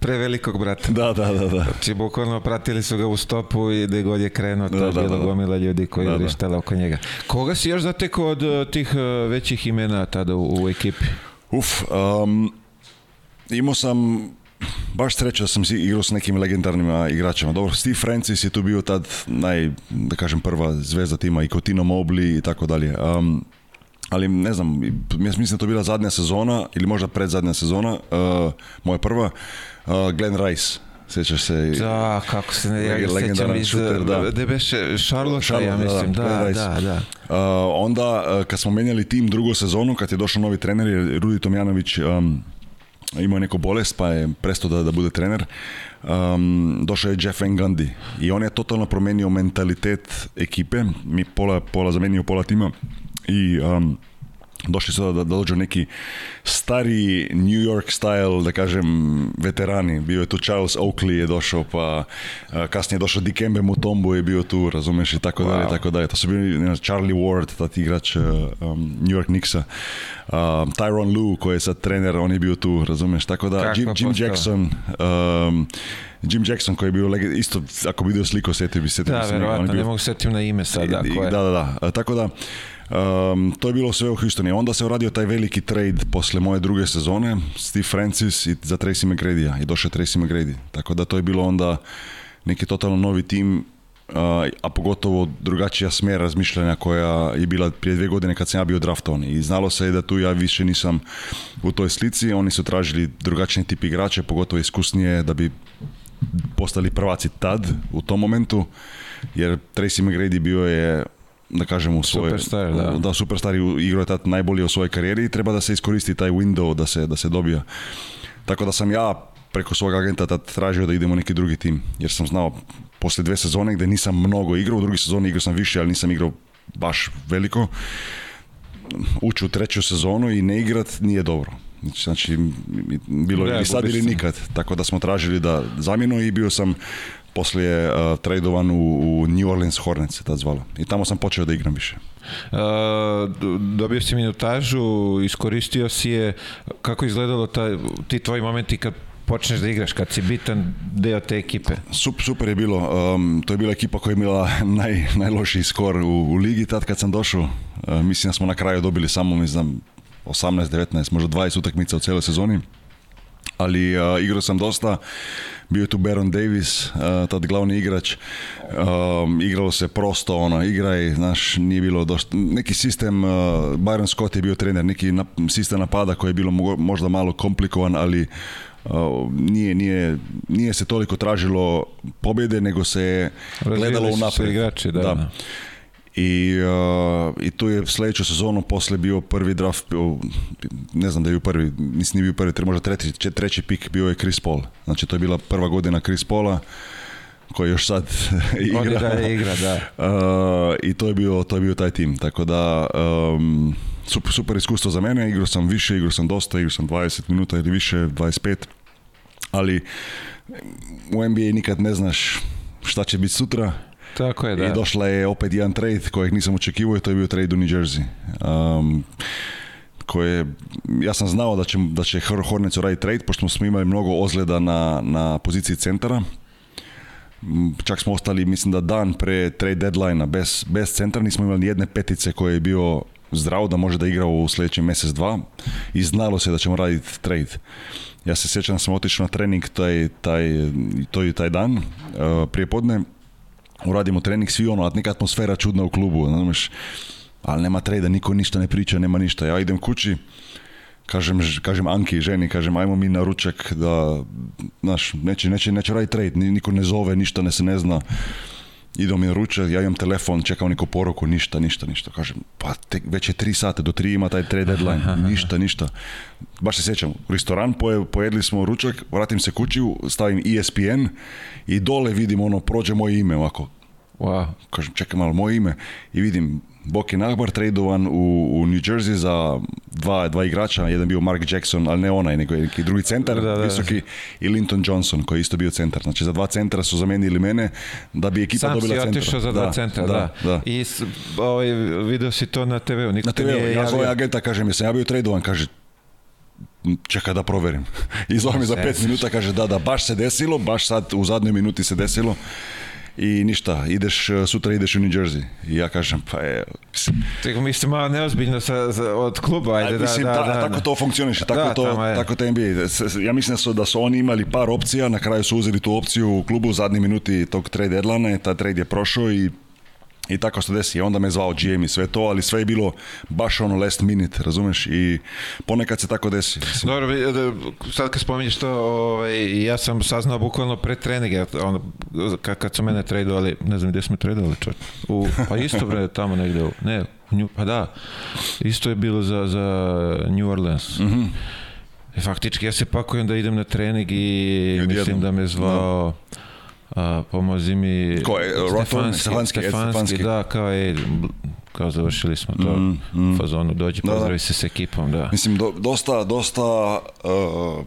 prevelikog brata. Da, da, da. da. Znači, bukvalno pratili su ga u stopu i gdje god je krenuo, to je gomila ljudi koji oko njega. Koga si još zatekao od eh, tih eh, većih imena tada u, ekipi? Uf, um, imao sam baš sreća da sam si igrao s nekim legendarnim igračima. Dobro, Steve Francis je tu bio tad naj, da kažem, prva zvezda tima i kotino Mobley i tako dalje. ali ne znam, mislim da to bila zadnja sezona ili možda predzadnja sezona, e, moja prva, uh, Glenn Rice. Sjećaš se... Da, kako se ne ja iz... E, da. ja mislim. Da, da, da. onda, kad smo menjali tim drugu sezonu, kad je došao novi trener, Rudi Tomjanović imao je neku bolest pa je prestao da, bude trener, um, došao je Jeff Englandi i on je totalno promenio mentalitet ekipe, mi pola, pola zamenio pola tima i došli sada da, da dođu neki stari New York style, da kažem, veterani. Bio je tu Charles Oakley je došao, pa kasnije je došao Dikembe Mutombo je bio tu, razumeš, i tako dalje dalje, tako dalje. To su bili ne, Charlie Ward, tati igrač um, New York Knicksa. a Tyron Lue koji je sad trener, on je bio tu, razumeš, tako da Kako Jim, Jim Jackson... Um, Jim Jackson koji je bio legend, isto ako bi vidio sliku setio bi se da, verovatno, ne mogu setim na ime sad da, da, da, da, e, tako da Ehm, to je bilo sve u Onda se uradio taj veliki trade posle moje druge sezone, Steve Francis i za Tracy mcgrady i došao Tracy McGrady. Tako da to je bilo onda neki totalno novi tim eh, a pogotovo drugačija smjer razmišljanja koja je bila prije dvije godine kad sam ja bio draftovan i znalo se je da tu ja više nisam u toj slici, oni su tražili drugačiji tip igrača, pogotovo iskusnije da bi postali prvaci tad u tom momentu jer Tracy McGrady bio je da kažem u svoje superstar, da. da superstar igrao je tad najbolje u svojoj karijeri i treba da se iskoristi taj window da se da se dobija. Tako da sam ja preko svog agenta tad tražio da idemo neki drugi tim jer sam znao poslije dve sezone gdje nisam mnogo igrao, u drugoj sezoni igrao sam više, ali nisam igrao baš veliko. Ući u treću sezonu i ne igrat nije dobro. Znači, bilo je ili sad ili nikad. Tako da smo tražili da zamjenu i bio sam poslije uh, tradovan u, New Orleans Hornets se tad zvalo. I tamo sam počeo da igram više. Uh, dobio si minutažu, iskoristio si je. Kako izgledalo ta, ti tvoji momenti kad počneš da igraš, kad si bitan deo te ekipe? super je bilo. to je bila ekipa koja je imala naj, najlošiji skor u, ligi tad kad sam došao. Eh, mislim da smo na kraju dobili samo, ne znam, 18, 19, možda 20 utakmica u cijeloj sezoni. Ali uh, igrao sam dosta bio je tu Baron Davis, eh, tad glavni igrač, ehm, igralo se prosto, ono, igraj, znaš, nije bilo dosta, neki sistem, eh, Byron Scott je bio trener, neki sistem napada koji je bilo možda malo komplikovan, ali eh, nije, nije, nije se toliko tražilo pobjede, nego se Razvijeli gledalo u napred. igrači, da i, uh, i tu je sledeću sezonu poslije bio prvi draft, ne znam da je bio prvi, mislim nije bio prvi, tre, možda treći, treći pik bio je Chris Paul. Znači to je bila prva godina Chris Paula koji još sad igra. je igra da. Uh, I to je, bio, to je bio taj tim, tako da um, super, super iskustvo za mene, igrao sam više, igrao sam dosta, igrao sam 20 minuta ili više, 25, ali u NBA nikad ne znaš šta će biti sutra, tako je, da. I došla je opet jedan trade kojeg nisam očekivao i to je bio trade u New Jersey. Um, ja sam znao da će, da će Hornets raditi trade, pošto smo imali mnogo ozgleda na, na poziciji centara. Mm, čak smo ostali, mislim da dan pre trade deadline-a bez, bez centra nismo imali jedne petice koje je bio zdravo da može da igra u sljedećem mjesec dva i znalo se da ćemo raditi trade. Ja se sjećam da sam otišao na trening taj, taj, to taj dan uh, prije podne uradimo trening, svi ono, neka atmosfera čudna u klubu, ono, znaš, ali nema trejda, niko ništa ne priča, nema ništa. Ja idem kući, kažem, kažem Anki, ženi, kažem ajmo mi na ručak da, neće, neće, neće raditi trade, niko ne zove, ništa ne se ne zna idem na ručak, ja imam telefon, čekam neku poruku, ništa, ništa, ništa. Kažem, pa već je tri sata, do tri ima taj trade deadline, ništa, ništa. Baš se sjećam, u restoran poje, pojedli smo ručak, vratim se kući, stavim ESPN i dole vidim ono, prođe moje ime ovako. Wow. Kažem, čekaj malo, moje ime i vidim Boki Nagbar tradovan u, u New Jersey za dva, dva igrača, jedan bio Mark Jackson, ali ne onaj, nego neki drugi centar, da, visoki, i Linton Johnson, koji je isto bio centar. Znači, za dva centra su zamenili mene da bi ekipa dobila centra. Sam si otišao za dva da, centra, da. I ovaj, video si to na TV-u. Na TV-u, ja agenta, kaže mi se, ja bio tradovan, kaže, čeka da proverim. I zove mi za pet minuta, kaže, da, da, baš se desilo, baš sad u zadnjoj minuti se desilo i ništa, ideš, sutra ideš u New Jersey. I ja kažem, pa je... Tako mislim, malo neozbiljno sa, od kluba, ajde, mislim, Tako to funkcioniše, tako, to, tako to Ja mislim da su, oni imali par opcija, na kraju su uzeli tu opciju u klubu u zadnji minuti tog trade deadline, ta trade je prošao i i tako se desi, onda me zvao GM i sve to, ali sve je bilo baš ono last minute, razumeš? I ponekad se tako desi. Dobro, e, sad kad spominješ to, ovaj, ja sam saznao bukvalno pre treninga, ono, kad, kad su mene tradovali, ne znam gdje smo tradovali, čak U, pa isto bre, tamo negdje, u, ne, u New, pa da, isto je bilo za, za New Orleans. Mm -hmm. Faktički, ja se pakujem da idem na trening i, I mislim da me zvao a, pomozi mi... Ko je? Stefanski, Stefanski, Stefanski, da, kao je, kao završili smo to mm, mm. fazonu, dođi, da, pozdravi da. se s ekipom, da. Mislim, do, dosta, dosta... Uh,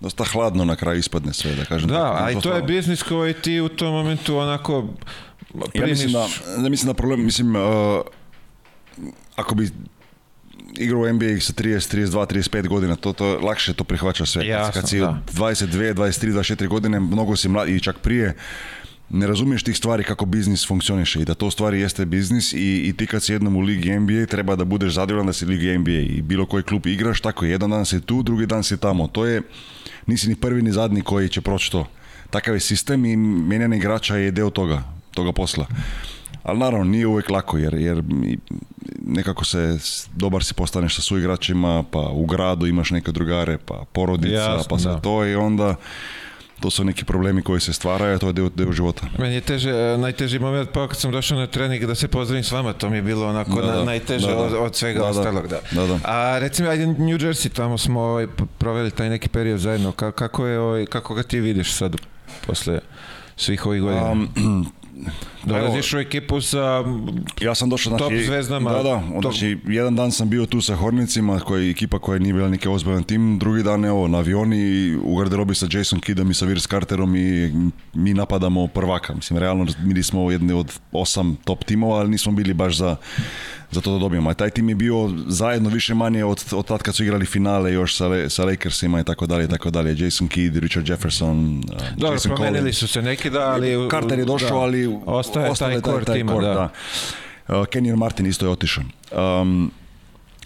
dosta hladno na kraju ispadne sve, da kažem. Da, a i to je biznis koji ti u tom momentu onako primiš... Ja mislim da, ne mislim da problem, mislim, uh, ako bi igra u NBA sa 30, 32, 35 godina, to, to lakše to prihvaća sve. Jasno, Kad si da. 22, 23, 24 godine, mnogo si mlad i čak prije, ne razumiješ tih stvari kako biznis funkcioniše i da to stvari jeste biznis i, i ti kad si jednom u ligi NBA treba da budeš zadovoljan da si ligi NBA i bilo koji klub igraš tako jedan dan si tu, drugi dan si tamo to je, nisi ni prvi ni zadnji koji će proći to takav je sistem i menjanje igrača je deo toga toga posla ali naravno, nije uvijek lako jer, jer nekako se dobar si postaneš sa suigračima, pa u gradu imaš neke drugare, pa porodica, pa sve to i onda to su neki problemi koji se stvaraju, a to je dio, života. Meni je teže, e, najteži moment pa kad sam došao na trening da se pozdravim s vama, to mi je bilo onako najteže od, svega ostalog. Da. A recimo, ajde New Jersey, tamo smo ovaj, proveli taj neki period zajedno, kako, je, ovaj, kako ga ti vidiš sad posle svih ovih godina? Dolaziš u ekipu sa ja sam došao, top znači, zvezdama. Da, da, znači jedan dan sam bio tu sa Hornicima, koja je ekipa koja nije bila neki ozbiljan tim, drugi dan evo na avioni u garderobi sa Jason Kidom i sa Virs Carterom i mi napadamo prvaka. Mislim, realno mi smo jedni od osam top timova, ali nismo bili baš za, za to da dobijemo. A taj tim je bio zajedno više manje od, od tad kad su igrali finale još sa, le, sa Lakersima i tako dalje i tako dalje. Jason Kidd, Richard Jefferson, Dobro, Jason promenili su se neki da, ali... Carter je došao, ali šta je taj core da. Uh, Martin isto je otišao. Um,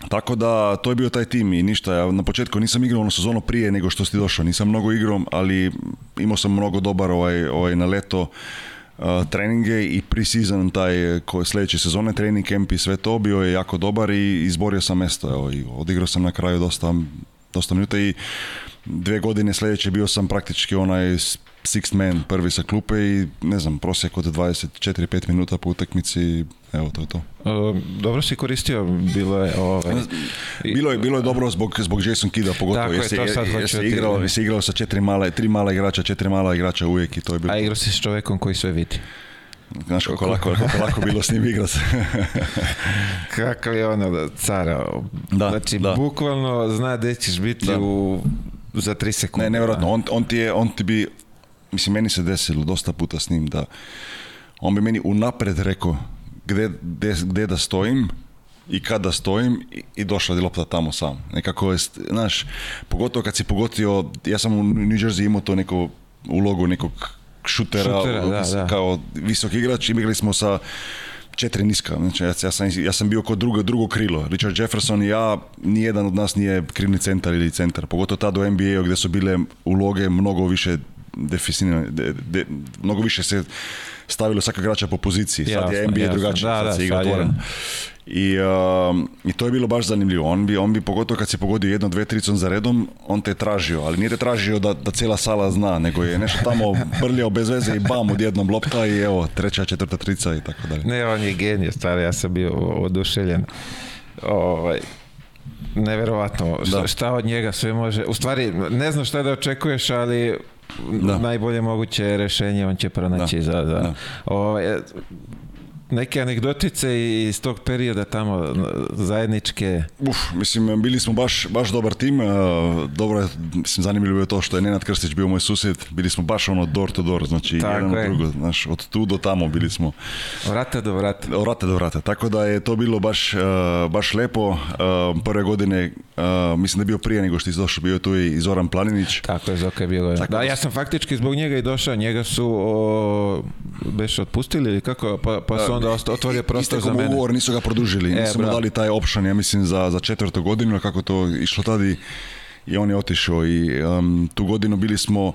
tako da, to je bio taj tim i ništa. Ja na početku nisam igrao ono sezonu prije nego što si došao. Nisam mnogo igrao, ali imao sam mnogo dobar ovaj, ovaj na leto uh, treninge i pre taj koje sljedeće sezone trening camp i sve to bio je jako dobar i izborio sam mesto. Evo, i odigrao sam na kraju dosta, dosta minuta i dve godine sljedeće bio sam praktički onaj six man prvi sa klupe i ne znam, prosjek od 24-5 minuta po utakmici, evo to je to. E, dobro si koristio, bilo je... Ovaj... Bilo je, bilo je dobro zbog, zbog Jason Kida, pogotovo Tako jesi, je, jesi, jesi igrao, jesi sa četiri mala, tri mala igrača, četiri mala igrača uvijek i to je bilo... A igrao si s čovjekom koji sve vidi. Znaš kako lako, kako lako bilo s njim igrat. Kakav je ono cara. Da, znači, da. bukvalno zna gde ćeš biti da. u za tri sekunde. Ne, nevjerojatno. On, on, ti je, on ti bi mislim, meni se desilo dosta puta s njim da on bi meni unapred rekao gde, da stojim, i kada stojim i, došla je lopta tamo sam. Nekako je, znaš, pogotovo kad si pogotio, ja sam u New Jersey imao to neko ulogu nekog šutera, kao visok igrač, igrali smo sa četiri niska, znači ja, sam, ja sam bio kod drugo, drugo krilo, Richard Jefferson i ja, nijedan od nas nije krivni centar ili centar, pogotovo tad u NBA gdje su bile uloge mnogo više de, mnogo više se stavilo svaka igrača po poziciji. Sad je NBA drugačije sad I, um, I to je bilo baš zanimljivo. On bi, on bi pogotovo kad se pogodio jedno, dve, tricom za redom, on te je tražio, ali nije te tražio da, da cijela sala zna, nego je nešto tamo brljao bez veze i bam, odjednom lopta i evo, treća, četvrta trica i tako dalje. Ne, on je genije, stari, ja sam bio oduševljen. Ovaj, Neverovatno, šta, šta od njega sve može. U stvari, ne znam šta da očekuješ, ali da. najbolje moguće rješenje on će pronaći da. za... Da. Ovaj, neke anegdotice iz tog perioda tamo zajedničke? Uf, mislim, bili smo baš, baš dobar tim. E, dobro, mislim, zanimljivo je to što je Nenad Krstić bio moj susjed. Bili smo baš ono door to door, znači jedan drugo. od tu do tamo bili smo. Vrata do vrata. Od vrata do vrata. Tako da je to bilo baš, e, baš lepo. E, prve godine, mislim da je bio prije nego što je došao, bio je tu i Zoran Planinić. Tako je, Zoka je bilo. da, ja sam faktički zbog njega i došao. Njega su o, beš otpustili ili kako, pa, pa onda otvorio prostor za mene. ugovor, nisu ga produžili, e, nisu mu dali taj option, ja mislim, za, za četvrtu godinu, kako to išlo tada i on je otišao i um, tu godinu bili smo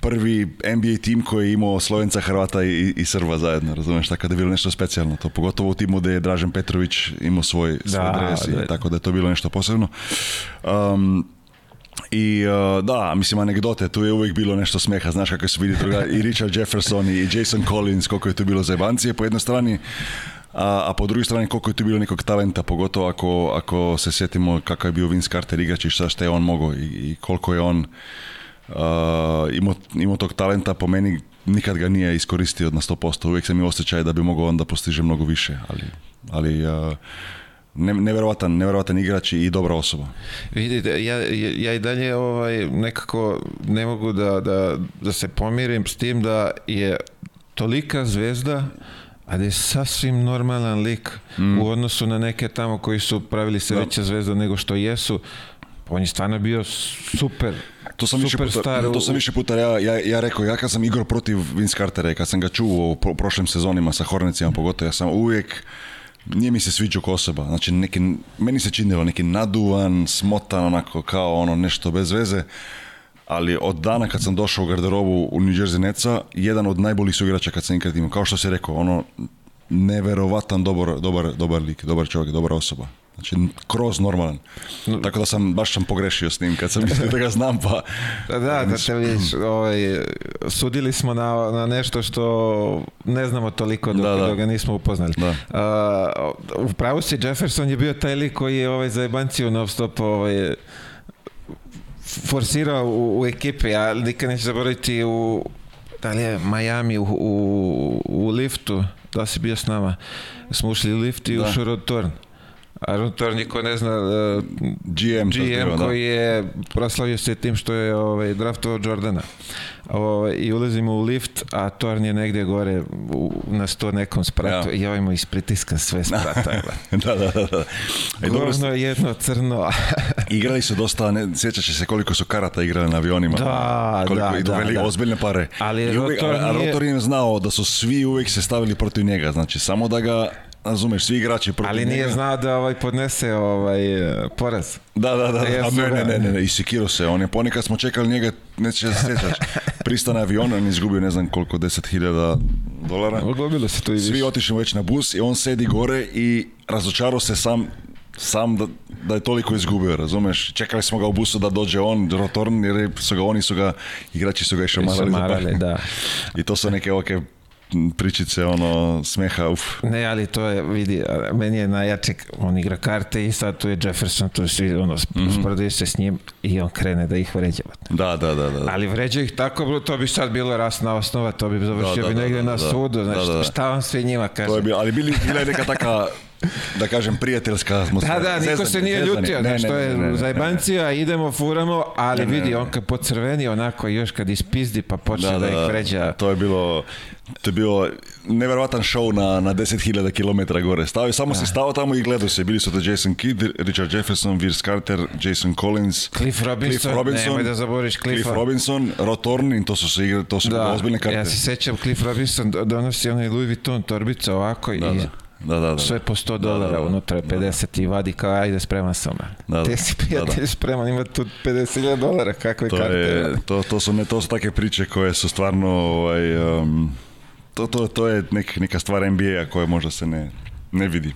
prvi NBA tim koji je imao Slovenca, Hrvata i, i Srba zajedno, razumiješ, tako da je bilo nešto specijalno to, pogotovo u timu gdje je Dražen Petrović imao svoj, svoj da, dres tako da je to bilo nešto posebno. Um, i e, da, mislim, anegdote, tu je uvijek bilo nešto smeha, znaš kako su vidi druga, i Richard Jefferson i Jason Collins, koliko je tu bilo zajebancije po jednoj strani, a, a po drugoj strani koliko je tu bilo nekog talenta, pogotovo ako, ako se sjetimo kakav je bio Vince Carter igrač i šta, je on mogao i, koliko je on uh, imao, tog talenta, po meni nikad ga nije iskoristio na 100%, uvijek sam mi osjećaj da bi mogao onda postiže mnogo više, ali... ali ne, nevjerovatan, igrač i dobra osoba. Vidite, ja, ja i dalje ovaj, nekako ne mogu da, da, da se pomirim s tim da je tolika zvezda a da je sasvim normalan lik mm. u odnosu na neke tamo koji su pravili se veća zvezda nego što jesu. On je stvarno bio super to sam više puta, to sam više puta ja, ja, rekao, ja kad sam igrao protiv Vince Cartera i kad sam ga čuo u prošlim sezonima sa Hornicima, pogotovo, ja sam uvijek nije mi se sviđao kao osoba. Znači, neki, meni se činilo neki naduvan, smotan, onako kao ono nešto bez veze. Ali od dana kad sam došao u garderobu u New Jersey Netsa, jedan od najboljih sugrača kad sam ikad imao. Kao što se rekao, ono, neverovatan dobar, dobar, dobar lik, dobar čovjek, dobra osoba. Znači, kroz normalan. Tako da sam, baš sam pogrešio s njim kad sam mislio da ga znam, pa... Da, da, da te vidiš, ovaj, sudili smo na, na, nešto što ne znamo toliko dok, da, ga nismo upoznali. u pravu si, Jefferson je bio taj lik koji je ovaj, zajebanciju non stop ovaj, forsirao u, u ekipi, ali nikad neće zaboraviti u da Miami u, u, liftu, da si bio s nama, smo ušli u lift i Aaron Turner, niko ne zna, uh, e, GM, koji je proslavio se tim što je ovaj, draftovao Jordana. Ovaj, I ulazimo u lift, a Torn je negdje gore na sto nekom spratu ja. i ovaj mu ispritiska sve sprata. da, da, da. da. je jedno crno. igrali su dosta, ne, sjećaš se koliko su karata igrali na avionima. Da, koliko, i doveli ozbiljne pare. Ali, a, Rotorin je znao da su svi uvijek se stavili protiv njega. Znači, samo da ga Razumeš, svi igrači protiv Ali nije znao da ovaj podnese ovaj poraz. Da, da, da, Jesu, da. ne, ne, ne, ne, se. On je ponekad smo čekali njega, neće se sjećaš. Pristao na avion, on je izgubio ne znam koliko 10.000 dolara. Ogobilo se to i Svi otišli već na bus i on sedi gore i razočarao se sam sam da, da, je toliko izgubio, razumeš? Čekali smo ga u busu da dođe on, Rotorn, jer su ga, oni su ga, igrači su ga išamarali. Išamarali, da. I to su neke, oke pričice ono smeha uf. Ne, ali to je, vidi, meni je najjače, on igra karte i sad tu je Jefferson, tu svi, ono, mm se s njim i on krene da ih vređa. Da, da, da, da. Ali vređa ih tako, to bi sad bilo rasna osnova, to bi završio da, bi negdje na sudu, znači, šta on sve njima kaže. To je ali bili, bila je neka taka da kažem, prijateljska atmosfera. Da, da, niko se nije ljutio, ne, što je zajbancija, idemo, furamo, ali vidi, on kad pocrveni, onako, još kad ispizdi, pa počne da, da, da ih vređa. To je bilo, to je bilo neverovatan show na, na 10.000 km gore. stao je, samo se stao tamo i gledao se. Bili su to Jason Kidd, Richard Jefferson, Vince Carter, Jason Collins, Cliff Robinson, Cliff Robinson nemoj da zaboriš Cliff Robinson, Rotornin, to su se igre, to su da, ozbiljne karte. Ja se sjećam, Cliff Robinson donosi onaj Louis Vuitton torbica ovako da, i da. Da, da, da. Sve po 100 dolara unutra, ono, 50 i vadi kao ajde spreman sam. Da, Te si prijatelj spreman, ima tu 50.000 dolara, kakve to Je, to, to, su, ne, to su take priče koje su stvarno, ovaj, um, to, to, to je nek, neka stvar nba koja možda se ne, ne vidi.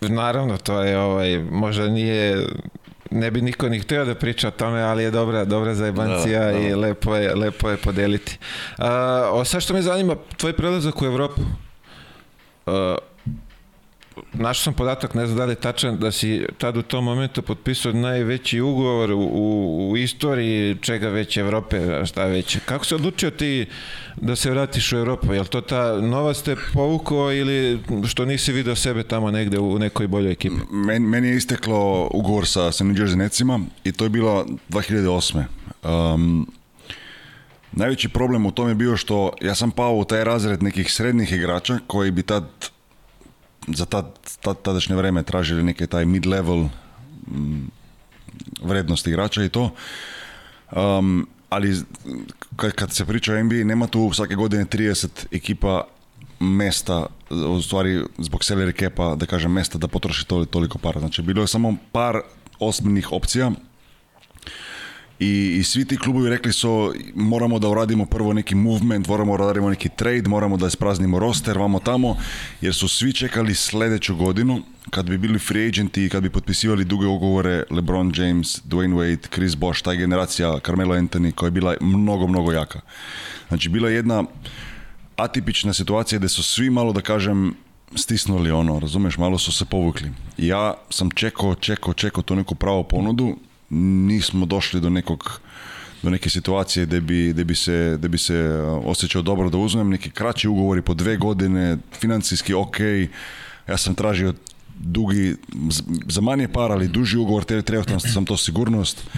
Naravno, to je ovaj, možda nije ne bi niko ni htio da priča o tome, ali je dobra, dobra za da, i lepo je, lepo je podeliti. Uh, o, sad što me zanima, tvoj prelazak u Evropu e, našao sam podatak, ne znam da li je tačan, da si tad u tom momentu potpisao najveći ugovor u, u, istoriji čega već Evrope, šta već. Kako se odlučio ti da se vratiš u Evropu? Jel to ta nova ste povukao ili što nisi video sebe tamo negde u nekoj boljoj ekipi? Men, meni je isteklo ugovor sa, sa New Jersey i to je bilo 2008. Um, najveći problem u tom je bio što ja sam pao u taj razred nekih srednjih igrača koji bi tad za ta tadašnje vreme tražili nekaj taj mid-level mm, vrednosti igrača i to. Um, ali kad se priča o NBA, nema tu svake godine 30 ekipa mesta, u stvari zbog salary capa, da kažem, mesta da potroši toliko para. Znači, bilo je samo par osminih opcija, i, i svi ti klubovi rekli su moramo da uradimo prvo neki movement, moramo da radimo neki trade, moramo da ispraznimo roster, vamo tamo, jer su svi čekali sledeću godinu kad bi bili free agenti i kad bi potpisivali duge ugovore LeBron James, Dwayne Wade, Chris Bosh, ta generacija Carmelo Anthony koja je bila mnogo, mnogo jaka. Znači bila je jedna atipična situacija gdje su svi malo da kažem stisnuli ono, razumeš, malo su se povukli. Ja sam čekao, čekao, čekao tu neku pravu ponudu nismo došli do nekog do neke situacije da bi, da bi, se, da bi se osjećao dobro da uzmem neki kraći ugovori po dve godine, financijski ok, ja sam tražio dugi, za manje para, ali duži ugovor, trebao sam to sigurnost.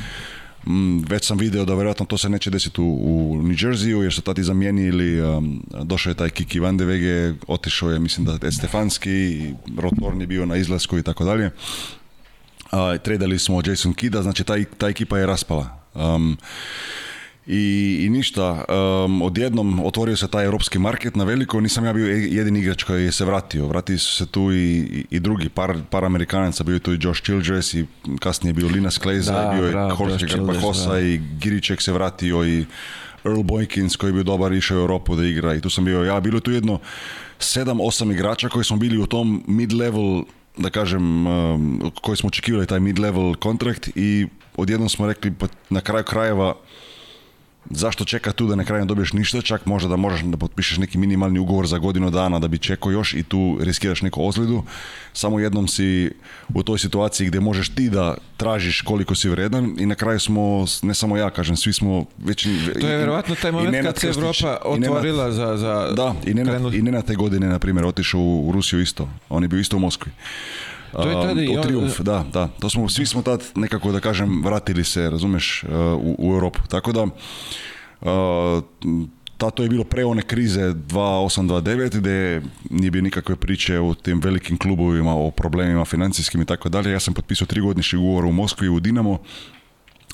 Mm, već sam video da vjerojatno to se neće desiti u, u New Jerseyu, jer su tati zamijenili, um, došao je taj Kiki Van de Vege, otišao je, mislim da je Stefanski, Rotorn je bio na izlasku i tako dalje tradali smo Jason Kida, znači ta, ta ekipa je raspala. Um, i, i, ništa, um, odjednom otvorio se taj europski market na veliko, nisam ja bio e, jedini igrač koji se vratio, vratili su se tu i, i, drugi, par, par Amerikanaca, bio je tu i Josh Childress i kasnije bio Linas Kleza, bio je Jorge i Giriček se vratio i Earl Boykins koji je bio dobar išao u Europu da igra i tu sam bio ja, bilo je tu jedno 7-8 igrača koji smo bili u tom mid-level da kažem, um, koji smo očekivali taj mid-level kontrakt i odjednom smo rekli pa na kraju krajeva zašto čeka tu da na kraju ne dobiješ ništa, čak možda da možeš da potpišeš neki minimalni ugovor za godinu dana da bi čekao još i tu riskiraš neku ozljedu. Samo jednom si u toj situaciji gdje možeš ti da tražiš koliko si vredan i na kraju smo, ne samo ja kažem, svi smo već... To je vjerovatno taj moment kad se Evropa otvorila za, za... Da, i ne i te godine, na primjer, otišao u Rusiju isto. On je bio isto u Moskvi. To je tada Triumf, da, da. To smo, svi smo tad nekako, da kažem, vratili se, razumeš, e, u, Europu. Tako da, e, ta to je bilo pre one krize 2829 gdje nije bio nikakve priče o tim velikim klubovima, o problemima financijskim i tako dalje. Ja sam potpisao trigodišnji ugovor u Moskvi u Dinamo,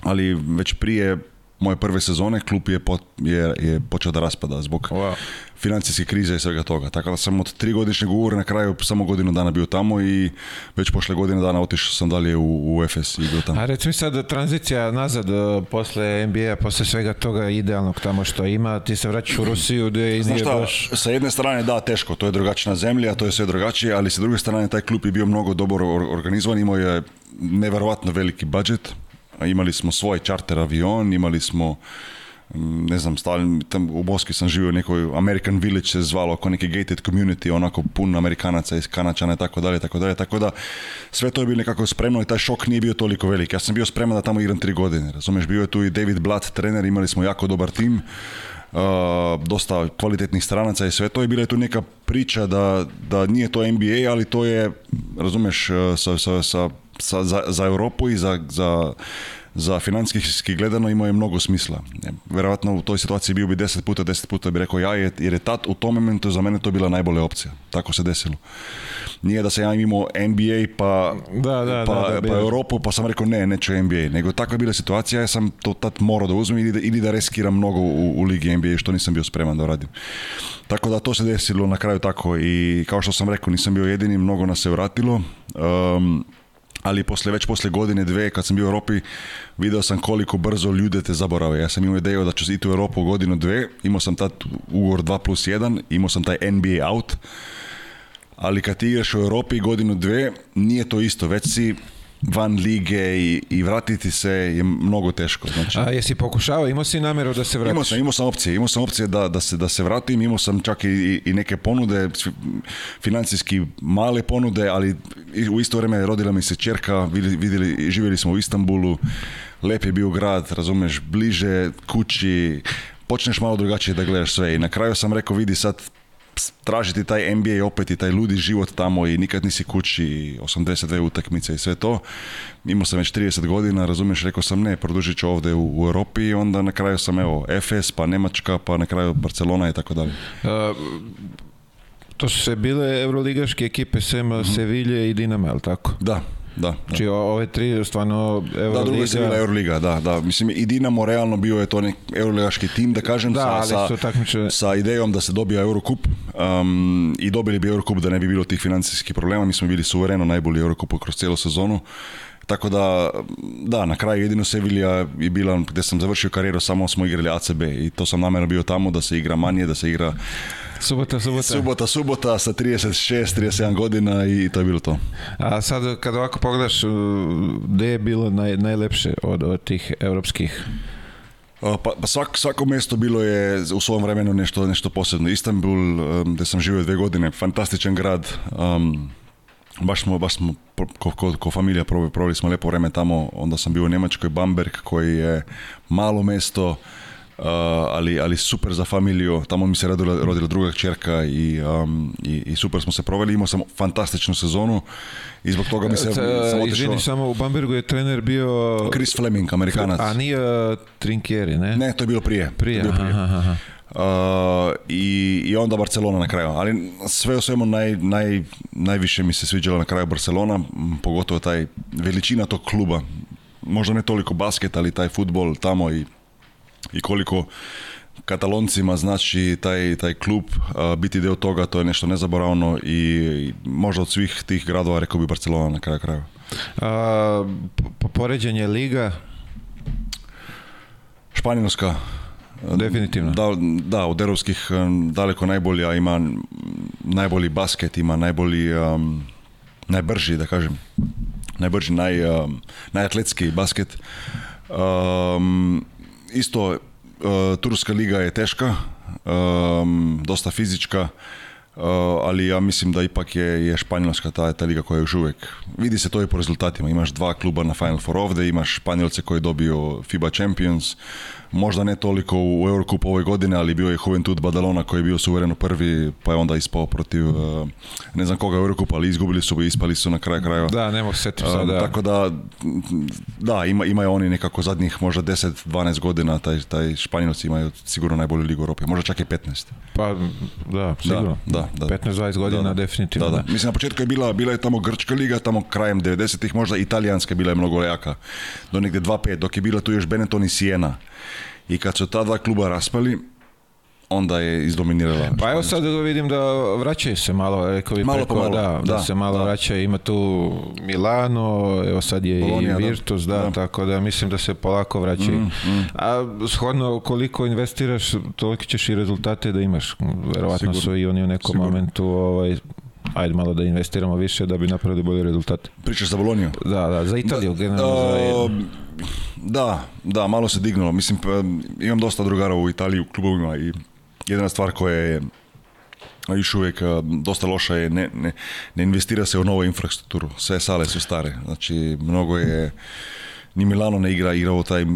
ali već prije moje prve sezone klub je, je, je počeo da raspada zbog wow. financijske krize i svega toga. Tako da sam od tri godišnjeg ugovora na kraju samo godinu dana bio tamo i već pošle godine dana otišao sam dalje u, u FS i bio tamo. A reci mi sad, tranzicija nazad eh, posle NBA, posle svega toga idealnog tamo što ima, ti se vraćaš u Rusiju gdje je Znaš šta, sa jedne strane da, teško, to je drugačna zemlja, to je sve drugačije, ali sa druge strane taj klub je bio mnogo dobro organizovan, imao je neverovatno veliki budžet, Imali smo svoj čarter avion, imali smo ne znam, stavljam, tam u Boski sam živio u nekoj American Village se zvalo, oko neki gated community, onako pun Amerikanaca iz Kanačana i tako dalje, tako dalje, tako da sve to je bilo nekako spremno i taj šok nije bio toliko velik. Ja sam bio spreman da tamo igram tri godine, razumeš, bio je tu i David Blatt trener, imali smo jako dobar tim, dosta kvalitetnih stranaca i sve to je bila je tu neka priča da, da nije to NBA, ali to je, razumeš, sa, sa, sa za, za Europu i za, za, za financijski gledano imao je mnogo smisla. E, vjerojatno u toj situaciji bio bi deset puta, 10 puta bi rekao ja, jer je tad u tom momentu za mene to bila najbolja opcija. Tako se desilo. Nije da sam ja imao NBA pa, da, da, pa, da, pa Europu pa sam rekao ne, neću NBA. Nego takva je bila situacija, ja sam to tad morao da uzmem ili, ili da reskiram mnogo u, u ligi NBA što nisam bio spreman da radim. Tako da to se desilo na kraju tako i kao što sam rekao nisam bio jedini, mnogo nas se vratilo ali posle, već posle godine, dve, kad sam bio u Europi, video sam koliko brzo ljude te zaborave. Ja sam imao ideju da ću iti u Europu godinu, dve, imao sam tad ugovor 2 plus 1, imao sam taj NBA out, ali kad ti igraš u Europi godinu, dve, nije to isto, već si van lige i, vratiti se je mnogo teško. Znači, A jesi pokušao, imao si namjeru da se vratiš? Imao sam, imao sam opcije, imao sam opcije da, da, se, da se vratim, imao sam čak i, i neke ponude, financijski male ponude, ali u isto vrijeme rodila mi se čerka, živjeli smo u Istanbulu, lep je bio grad, razumeš, bliže kući, počneš malo drugačije da gledaš sve i na kraju sam rekao vidi sad tražiti taj NBA opet i taj ludi život tamo i nikad nisi kući 82 utakmice i sve to. Imao sam već 30 godina, razumiješ, rekao sam ne, produžit ću ovdje u, Europi i onda na kraju sam evo FS, pa Nemačka, pa na kraju Barcelona i tako dalje. E, to su se bile euroligaške ekipe Sema, mhm. Sevilje i Dinama, je li tako? Da, da. Znači ove tri stvarno Euroliga. Da, druga se bila Euroliga, da, da. Mislim i Dinamo realno bio je to nek Euroligaški tim, da kažem, da, sa, idejom da se dobija Eurokup um, i dobili bi Eurokup da ne bi bilo tih financijskih problema. Mi smo bili suvereno najbolji Eurokup kroz cijelu sezonu. Tako da, da, na kraju jedino Sevilija je bila, gdje sam završio karijeru, samo smo igrali ACB i to sam namjerno bio tamo da se igra manje, da se igra Subota, subota. Subota, subota sa 36, 37 godina i to je bilo to. A sad kad ovako pogledaš, gdje je bilo naj, najlepše od, od tih europskih? Pa, pa svak, svako mesto bilo je u svom vremenu nešto, nešto posebno. Istanbul, da sam živio dve godine, fantastičan grad. baš smo, baš smo ko, ko, ko familija proveli, smo lepo vreme tamo. Onda sam bio u Njemačkoj, Bamberg, koji je malo mesto Uh, ali, ali super za familiju. Tamo mi se rodila, rodila druga čerka i, um, i, i, super smo se proveli. Imao sam fantastičnu sezonu i zbog toga mi se e, samo Izvini, samo u Bambergu je trener bio... Chris Fleming, Amerikanac. A nije uh, Trinkieri, ne? Ne, to je bilo prije. Prije, bilo prije. Aha, aha. Uh, i, i, onda Barcelona na kraju. Ali sve o svemu naj, naj, najviše mi se sviđalo na kraju Barcelona, pogotovo taj veličina tog kluba. Možda ne toliko basket, ali taj futbol tamo i i koliko kataloncima znači taj, taj klub biti deo toga, to je nešto nezaboravno i, možda od svih tih gradova rekao bi Barcelona na kraju krajeva. Po poređenje liga? Španjolska. Definitivno. Da, da, od erovskih daleko najbolja, ima najbolji basket, ima najbolji, najbrži, da kažem, najbrži, naj, najatletski basket. Um, isto e, Turska liga je teška, e, dosta fizička, e, ali ja mislim da ipak je, je Španjolska ta, ta liga koja je još uvijek, vidi se to i po rezultatima, imaš dva kluba na Final Four ovdje, imaš Španjolce koji je dobio FIBA Champions, možda ne toliko u Eurokupu ove godine, ali bio je Juventud Badalona koji je bio suvereno prvi, pa je onda ispao protiv eh, ne znam koga Eurocup, ali izgubili su i ispali su na kraju krajeva. Da, ne mogu eh, sada. Tako da, da, ima, imaju oni nekako zadnjih možda 10-12 godina, taj, taj Španjolci imaju sigurno najbolju ligu Europe, možda čak i 15. Pa, da, sigurno. Da, da, 15-20 godina, definitivno. Da, da. Mislim, na početku je bila, bila je tamo Grčka liga, tamo krajem 90-ih, možda italijanska bila je mnogo jaka, do negdje 2-5, dok je bila tu još Benetton i Sijena. I kad su ta dva kluba raspali, onda je izdominirala. Pa evo sad vidim da vraćaju se malo, e, rekao bi preko, da, da, se malo da. vraća, ima tu Milano, evo sad je i Virtus, da, tako da mislim da se polako vraćaju. Mm, mm. A shodno koliko investiraš, toliko ćeš i rezultate da imaš. Verovatno Sigur. su i oni u nekom momentu ovaj, ajde malo da investiramo više da bi napravili bolje rezultate. Pričaš za Boloniju? Da, da, za Italiju da, generalno. za... E, da, da, malo se dignulo. Mislim, pa, imam dosta drugara u Italiji u klubovima i jedna stvar koja je još uvijek e, dosta loša je, ne, ne, ne investira se u novu infrastrukturu. Sve sale su stare, znači mnogo je ni Milano ne igra, igrao taj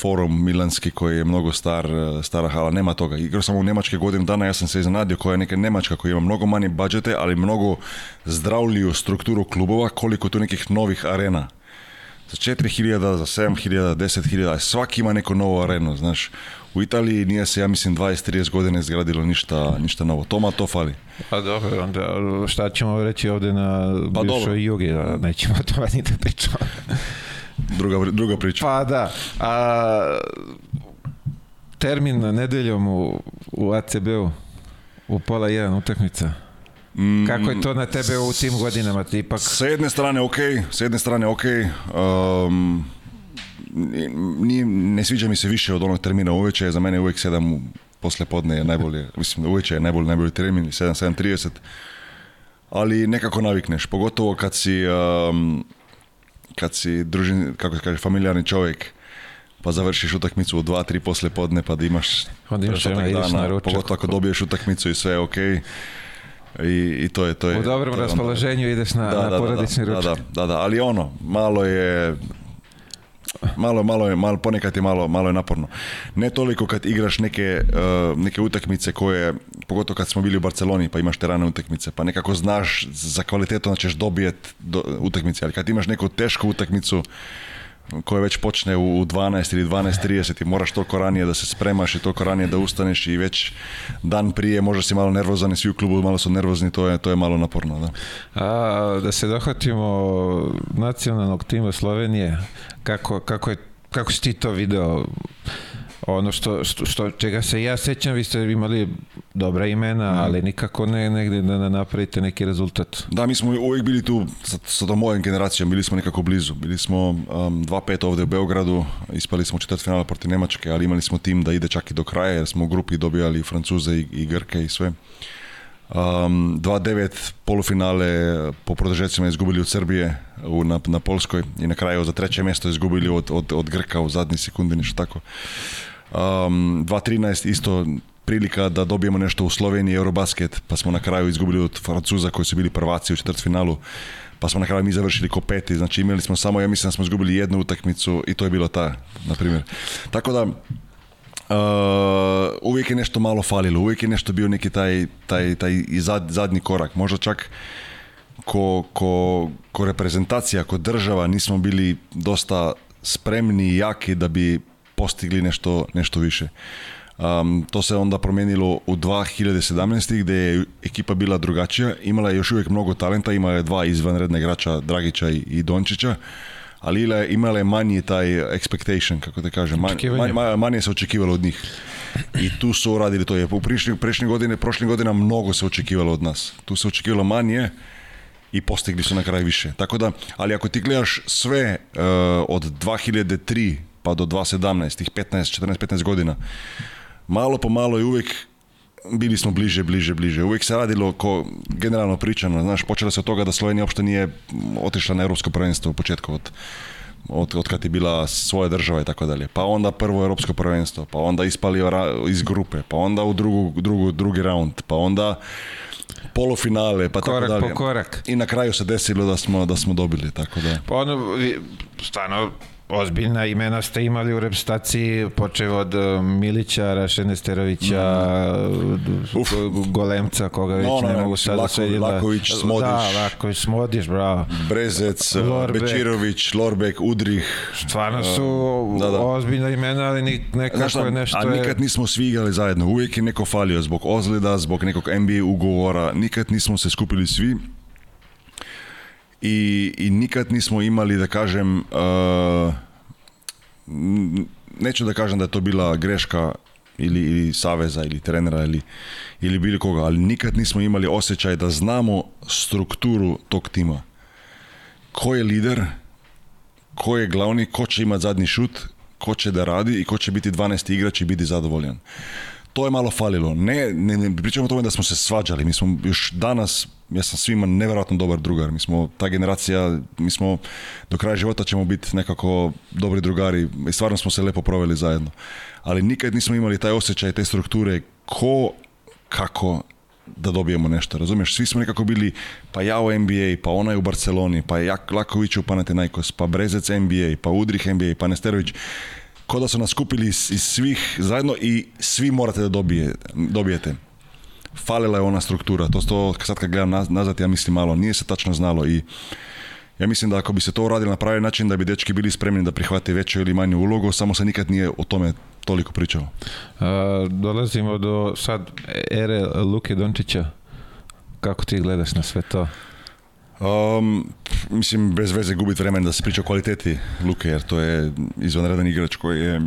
forum milanski koji je mnogo star, e, stara hala, nema toga. Igrao sam u Nemačke godinu dana, ja sam se iznenadio koja je neka Nemačka koja ima mnogo manje budžete, ali mnogo zdravliju strukturu klubova koliko tu nekih novih arena. Za 4000, za 7000, 10000, svaki ima neku novu arenu, znaš. U Italiji nije se, ja mislim, 20-30 godina izgradilo ništa, ništa novo. Toma to fali. Pa dobro, onda šta ćemo reći ovde na pa bivšoj jugi, nećemo o tome Druga, druga priča. Pa da. A, termin na nedeljom u, ACB-u u pola jedan utakmica. Mm, Kako je to na tebe u tim godinama? Ti ipak... S jedne strane ok, s jedne strane ok. Um, ne sviđa mi se više od onog termina uveče, za mene uvijek sedam posle podne je najbolje, mislim uveče je najbolji, najbolji termin, 7.30. Ali nekako navikneš, pogotovo kad si um, kad si družin, kako se kaže, familijarni čovjek, pa završiš utakmicu u 2-3 poslije podne, pa da imaš, Onda pa imaš ideš dana, na ručak. Pogotovo ako dobiješ utakmicu i sve je okej. Okay. I, I, to je to je. U dobrom raspoloženju ideš na, da, na da, poradični da, ručak. Da, da, da, ali ono, malo je malo, malo je, malo, ponekad je malo, malo je naporno. Ne toliko kad igraš neke, uh, neke utakmice koje, pogotovo kad smo bili u Barceloni pa imaš te rane utakmice, pa nekako znaš za kvalitetu da ćeš dobijet do, utakmice, ali kad imaš neku tešku utakmicu, koje već počne u 12 ili 12.30 i moraš toliko ranije da se spremaš i toliko ranije da ustaneš i već dan prije možda si malo nervozan i svi u klubu malo su nervozni, to je, to je malo naporno. Da. A, da se dohvatimo nacionalnog tima Slovenije, kako, kako, je, kako si ti to video ono što, što, čega se ja sećam, vi ste imali dobra imena, ali nikako ne negde da napravite neki rezultat. Da, mi smo uvijek bili tu sa, sa tom mojom generacijom, bili smo nekako blizu. Bili smo 2-5 um, ovde u Beogradu, ispali smo četvrt finala protiv Nemačke, ali imali smo tim da ide čak i do kraja, jer smo u grupi dobijali Francuze i, Grke i sve. Um, 2-9 polufinale po produžecima izgubili od Srbije u, na, na Polskoj i na kraju za treće mjesto izgubili od, od, od Grka u zadnji sekundi, nešto tako. Um, 2.13 isto prilika da dobijemo nešto u Sloveniji Eurobasket, pa smo na kraju izgubili od Francuza koji su bili prvaci u četvrtfinalu, pa smo na kraju mi završili ko peti, znači imali smo samo, ja mislim da smo izgubili jednu utakmicu i to je bilo ta, na primjer. Tako da, uh, uvijek je nešto malo falilo, uvijek je nešto bio neki taj, taj, taj zadnji korak, možda čak ko, ko, ko reprezentacija, ko država nismo bili dosta spremni i jaki da bi postigli nešto, nešto više. to se onda promijenilo u 2017. gdje je ekipa bila drugačija, imala je još uvijek mnogo talenta, imala je dva izvanredne grača Dragića i Dončića, ali imala je manji taj expectation, kako te kažem, manje, manje, se očekivalo od njih. I tu su radili to. Je. U prešnje godine, prošle godina mnogo se očekivalo od nas. Tu se očekivalo manje i postigli su na kraj više. Tako da, ali ako ti gledaš sve e, od 2003 pa do 2017, tih 15, 14, 15 godina, malo po malo i uvijek bili smo bliže, bliže, bliže. Uvijek se radilo ko generalno pričano, znaš, počelo se od toga da Slovenija uopšte nije otišla na europsko prvenstvo u početku od od, od kad je bila svoja država i tako dalje. Pa onda prvo europsko prvenstvo, pa onda ispali iz grupe, pa onda u drugu, drugi round, pa onda polufinale, pa tako dalje. Po korak. I na kraju se desilo da smo, da smo dobili, tako da. Pa ono, stvarno, ozbiljna imena ste imali u repstaciji, počev od e, Milića, Rašene mm. Golemca, koga već no, no, ne mogu sad Laković, Smodiš. Da, bravo. Brezec, e, Lorbek. Bečirović, Lorbek, Udrih. Stvarno e, su ozbiljna imena, ali nekako je nešto... nikad nismo svi igrali zajedno, uvijek je neko falio zbog ozljeda, zbog nekog NBA ugovora, nikad nismo se skupili svi i, i nikad nismo imali, da kažem, uh, neću da kažem da je to bila greška ili, ili saveza ili trenera ili, ili bilo koga, ali nikad nismo imali osjećaj da znamo strukturu tog tima. Ko je lider, ko je glavni, ko će imati zadnji šut, ko će da radi i ko će biti 12. igrač i biti zadovoljan to je malo falilo. Ne, ne, ne pričamo o tome da smo se svađali, mi smo još danas, ja sam svima nevjerojatno dobar drugar, mi smo ta generacija, mi smo do kraja života ćemo biti nekako dobri drugari i stvarno smo se lepo proveli zajedno. Ali nikad nismo imali taj osjećaj, te strukture, ko, kako, da dobijemo nešto, razumiješ? Svi smo nekako bili, pa ja u NBA, pa ona je u Barceloni, pa jak Laković u Panathinaikos, pa Brezec NBA, pa Udrih NBA, pa Nesterović kao da su nas kupili iz, svih zajedno i svi morate da dobije, dobijete. Falila je ona struktura, to to sad kad gledam nazad, ja mislim malo, nije se tačno znalo i ja mislim da ako bi se to uradilo na pravi način, da bi dečki bili spremni da prihvate veću ili manju ulogu, samo se nikad nije o tome toliko pričalo. A, dolazimo do sad ere Luke Dončića. Kako ti gledaš na sve to? mislim, bez veze gubiti vremen da se priča o kvaliteti Luke, jer to je izvanredan igrač koji je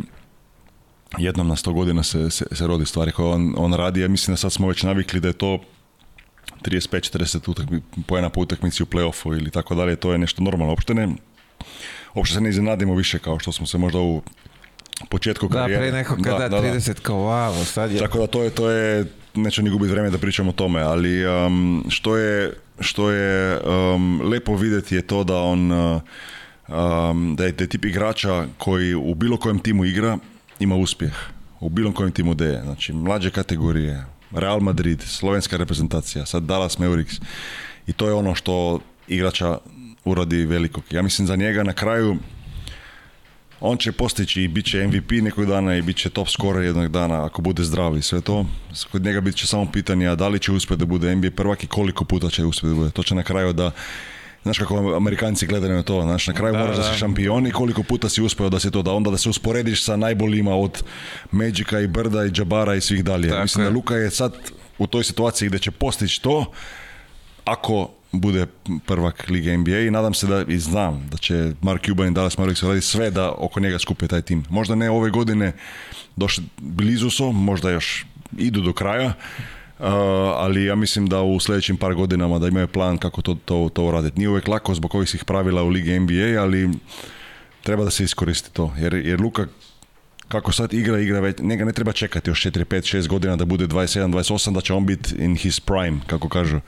jednom na sto godina se, se, rodi stvari koje on, on radi. Ja mislim da sad smo već navikli da je to 35-40 utakmi, pojena po utakmici u playoffu ili tako dalje, to je nešto normalno. Uopšte ne, se ne iznenadimo više kao što smo se možda u početku karijere. Da, pre kada 30 kao sad je. Tako da to je, to je, neću ni gubiti vrijeme da pričam o tome, ali što je što je um, lepo videti je to da on uh, um, da je tip igrača koji u bilo kojem timu igra ima uspjeh u bilo kojem timu da e. znači mlađe kategorije Real Madrid slovenska reprezentacija sad Dallas Mavericks i to je ono što igrača uradi velikog ja mislim za njega na kraju on će postići i bit će MVP nekog dana i bit će top scorer jednog dana ako bude zdrav i sve to. Kod njega bit će samo pitanje a da li će uspjeti da bude NBA prvak i koliko puta će uspjeti da bude. To će na kraju da Znaš kako Amerikanci gledaju na to, znaš, na kraju da, moraš da, da si šampion i koliko puta si uspio da si to, da onda da se usporediš sa najboljima od Magica i Brda i Jabara i svih dalje. Tako Mislim da Luka je sad u toj situaciji gdje će postići to, ako bude prvak Lige NBA i nadam se da i znam da će Mark Cuban i Dallas Mavericks raditi sve da oko njega skupe taj tim. Možda ne ove godine došli blizu su, možda još idu do kraja, uh, ali ja mislim da u sljedećim par godinama da imaju plan kako to, to, to uraditi. Nije uvijek lako zbog ovih pravila u Ligi NBA, ali treba da se iskoristi to. Jer, jer Luka kako sad igra, igra već, njega ne treba čekati još 4, 5, 6 godina da bude 27, 28, da će on biti in his prime, kako kažu.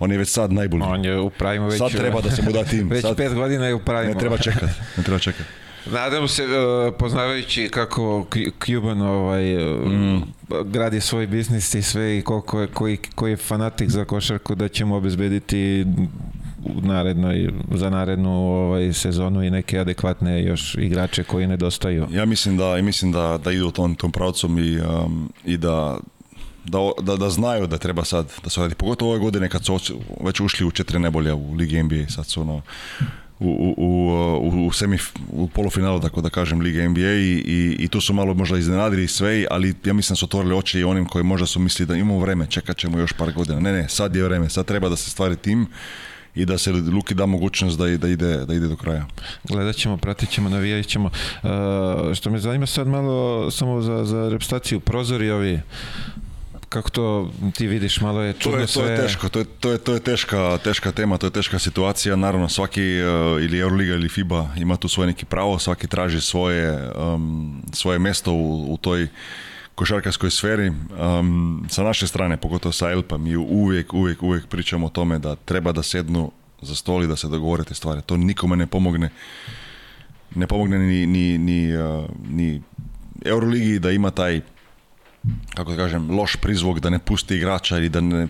On je već sad najbolji. On je u već... Sad treba da se mu da tim. već sad, pet godina je u pravima. Ne treba čekati. Ne treba čekati. Nadam se, e, poznavajući kako Cuban ovaj, e, mm. gradi svoj biznis i sve i koliko je, koji, je fanatik za košarku da ćemo obezbediti u narednoj, za narednu ovaj, sezonu i neke adekvatne još igrače koji nedostaju. Ja mislim da, mislim da, da idu tom, tom pravcom i, um, i da da, da, da, znaju da treba sad da se radi. Pogotovo ove godine kad su već ušli u četiri nebolja u Ligi NBA, sad su ono u, u, u, u, semi, u polufinalu, tako da kažem, Lige NBA i, i, i, tu su malo možda iznenadili sve, ali ja mislim su otvorili oči i onim koji možda su mislili da imamo vreme, čekat ćemo još par godina. Ne, ne, sad je vreme, sad treba da se stvari tim i da se Luki da mogućnost da, da, ide, da ide do kraja. Gledat ćemo, pratit ćemo, ćemo. E, što me zanima sad malo samo za, za repstaciju, prozori ovi kako to ti vidiš, malo je čudno to je, To je teško, to je, to je, to je teška, teška, tema, to je teška situacija, naravno svaki eh, ili Euroliga ili FIBA ima tu svoje neki pravo, svaki traži svoje, um, svoje mjesto u, toj košarkarskoj sferi. sa naše strane, pogotovo sa Elpa, mi uvijek, uvijek, uvijek pričamo o tome da treba da sednu za stol da se dogovore te stvari. To nikome ne pomogne. Ne pomogne ni, ni, ni, eh, ni Euroligi da ima taj kako kažem, loš prizvok da ne pusti igrača i da ne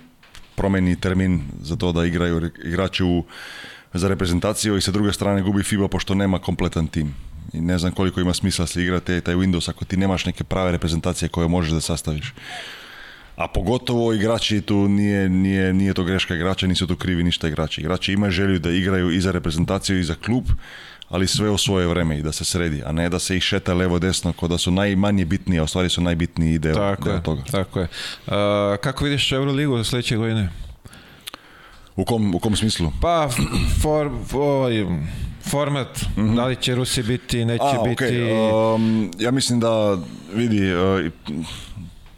promeni termin za to da igraju igrači u, za reprezentaciju i sa druge strane gubi FIBA pošto nema kompletan tim. I ne znam koliko ima smisla se igrati taj Windows ako ti nemaš neke prave reprezentacije koje možeš da sastaviš. A pogotovo igrači tu nije, nije, nije to greška igrača, nisu tu krivi ništa igrači. Igrači imaju želju da igraju i za reprezentaciju i za klub, ali sve u svoje vreme i da se sredi, a ne da se šeta levo desno ko da su najmanje bitnije, a u stvari su najbitniji deo, tako je, toga. Tako je. kako vidiš Euroligu sljedeće godine? U kom, u kom smislu? Pa, for, ovaj, format, mhm. da li će Rusi biti, neće biti... Um, ja mislim da vidi... Uh,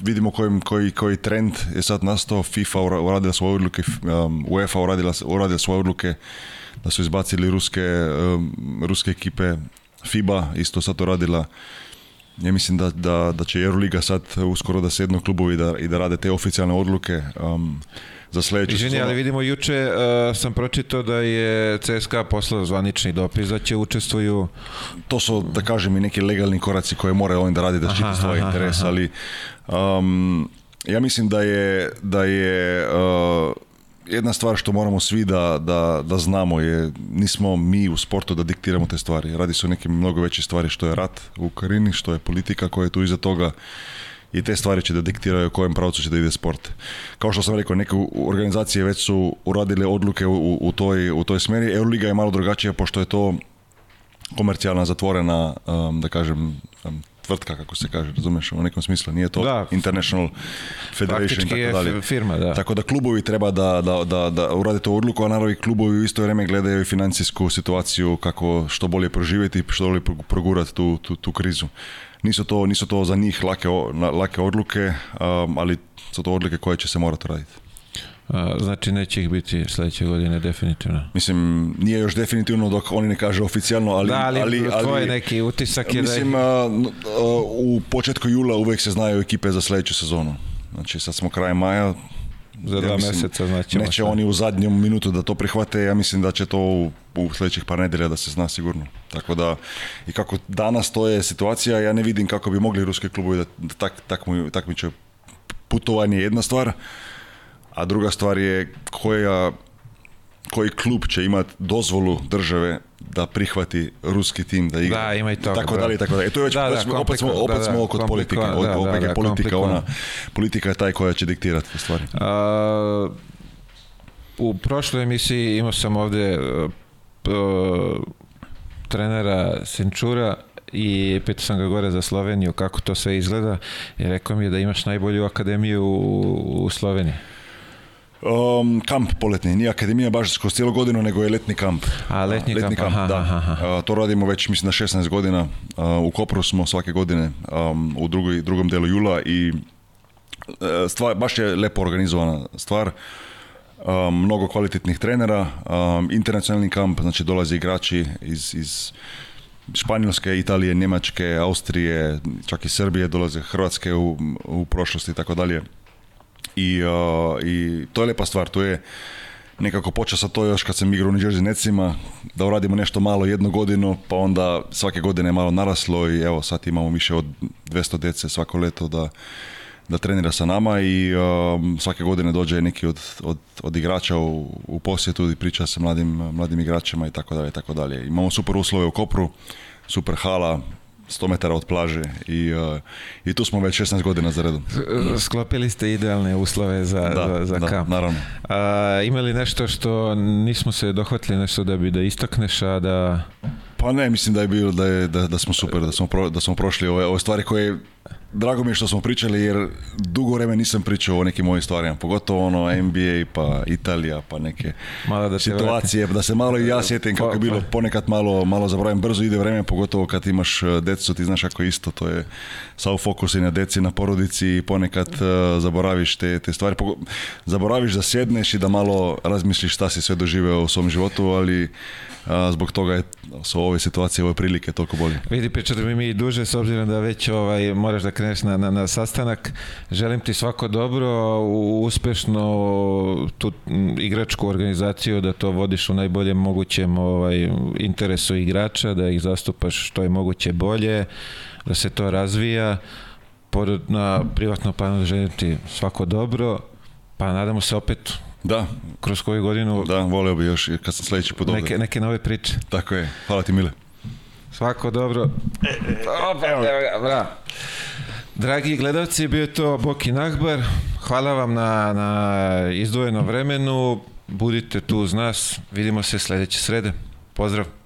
vidimo kojim, koji, koji trend je sad nastao, FIFA uradila svoje odluke, um, UEFA uradila, uradila svoje odluke, da su izbacili ruske, ruske ekipe, FIBA isto sad to radila. Ja mislim da, da, da će Euroliga sad uskoro da sednu klubovi da, i da rade te oficijalne odluke um, za sezonu. Izvini, ali vidimo juče uh, sam pročitao da je CSKA poslao zvanični dopis da će učestvuju... To su, da kažem, i neki legalni koraci koje moraju oni da radi da štiti svoj interes, ali um, ja mislim da je, da je eh, jedna stvar što moramo svi da, da, da znamo je, nismo mi u sportu da diktiramo te stvari. Radi se o nekim mnogo veće stvari što je rat u Ukrajini, što je politika koja je tu iza toga i te stvari će da diktiraju u kojem pravcu će da ide sport. Kao što sam rekao, neke organizacije već su uradile odluke u, u, toj, u toj smeri. Euroliga je malo drugačija pošto je to komercijalna, zatvorena, um, da kažem, um, tvrtka, kako se kaže, razumeš, u nekom smislu. Nije to International Federation, tako dalje. firma, da. Tako da klubovi treba da, da, da, da urade to odluku, a naravno i klubovi u isto vrijeme gledaju financijsku situaciju, kako što bolje proživjeti, i što bolje progurati tu, tu, tu krizu. Nisu to, nisu to za njih lake, lake odluke, um, ali su to odluke koje će se morati raditi. Znači neće ih biti sljedeće godine definitivno. Mislim, nije još definitivno dok oni ne kažu oficijalno, ali... Da, ali, ali, tvoj neki utisak je mislim, da... Mislim, u početku jula uvek se znaju ekipe za sljedeću sezonu. Znači sad smo kraj maja, za dva mjeseca znači. Neće oni u zadnjem minutu da to prihvate, ja mislim da će to u, u sljedećih par nedelja da se zna sigurno. Tako da, i kako danas to je situacija, ja ne vidim kako bi mogli ruske klubovi da tak, takmiče putovanje jedna stvar, a druga stvar je koja, koji klub će imati dozvolu države da prihvati ruski tim da igra. Da, ima i to. Tako dalje, tako dalje. E to je već, smo, opet smo, opet smo politike. Opet je politika ona, politika je taj koja će diktirati stvari. u prošloj emisiji imao sam ovdje e, trenera Senčura i pitao sam ga gore za Sloveniju kako to sve izgleda i rekao mi je da imaš najbolju akademiju u, u Sloveniji um, kamp poletni, nije akademija baš kroz cijelu godinu, nego je letni kamp. A, letni, kamp, aha, to radimo već, mislim, na 16 godina. u Kopru smo svake godine u drugoj, drugom delu jula i e, stvar, baš je lepo organizovana stvar. Um, mnogo kvalitetnih trenera, internacionalni kamp, znači dolaze igrači iz, iz Španjolske, Italije, Njemačke, Austrije, čak i Srbije, dolaze Hrvatske u, u prošlosti i tako dalje. I, uh, I to je lijepa stvar, to je nekako počeo sa to još kad sam igrao u New Jersey da uradimo nešto malo jednu godinu, pa onda svake godine je malo naraslo i evo sad imamo više od 200 dece svako leto da, da trenira sa nama i um, svake godine dođe neki od, od, od igrača u, posjetu i priča sa mladim, mladim igračima i tako dalje i tako dalje. Imamo super uslove u Kopru, super hala, 100 metara od plaže i, eh, i tu smo već 16 godina za redom. Sklopili ste idealne uslove za, da, za, za da, naravno. A, ima li nešto što nismo se dohvatili, nešto da bi da istakneš, a da... Pa ne, mislim da je bilo da, je, da, da smo super, da smo, da smo prošli ove, ove stvari koje Drago mi je što smo pričali jer dugo vreme nisam pričao o nekim mojim stvarima, pogotovo ono NBA pa Italija pa neke malo da situacije, da se malo i ja pa, sjetim kako je pa- bilo ponekad malo, malo zaboravim, brzo ide vreme, pogotovo kad imaš e, djecu, ti znaš kako isto, to je sav fokus i na deci, na porodici i ponekad e, zaboraviš te, te stvari, zaboraviš da sjedneš i da malo razmisliš šta si sve doživeo u svom životu, ali zbog toga su ove situacije, ove prilike toliko bolje. Vidi, pričali ćemo mi i duže, s obzirom da već ovaj, moraš da kreneš na, na, sastanak. Želim ti svako dobro, uspešno tu igračku organizaciju, da to vodiš u najboljem mogućem ovaj, interesu igrača, da ih zastupaš što je moguće bolje, da se to razvija. Pored na privatno planu želim ti svako dobro, pa nadamo se opet da. Kroz koju godinu... Da, voleo bi još kad sam sledeći put Neke, neke nove priče. Tako je. Hvala ti, Mile. Svako dobro. evo Dragi gledavci, bio je to Boki Nagbar. Hvala vam na, na izdvojenom vremenu. Budite tu uz nas. Vidimo se sljedeće srede. Pozdrav.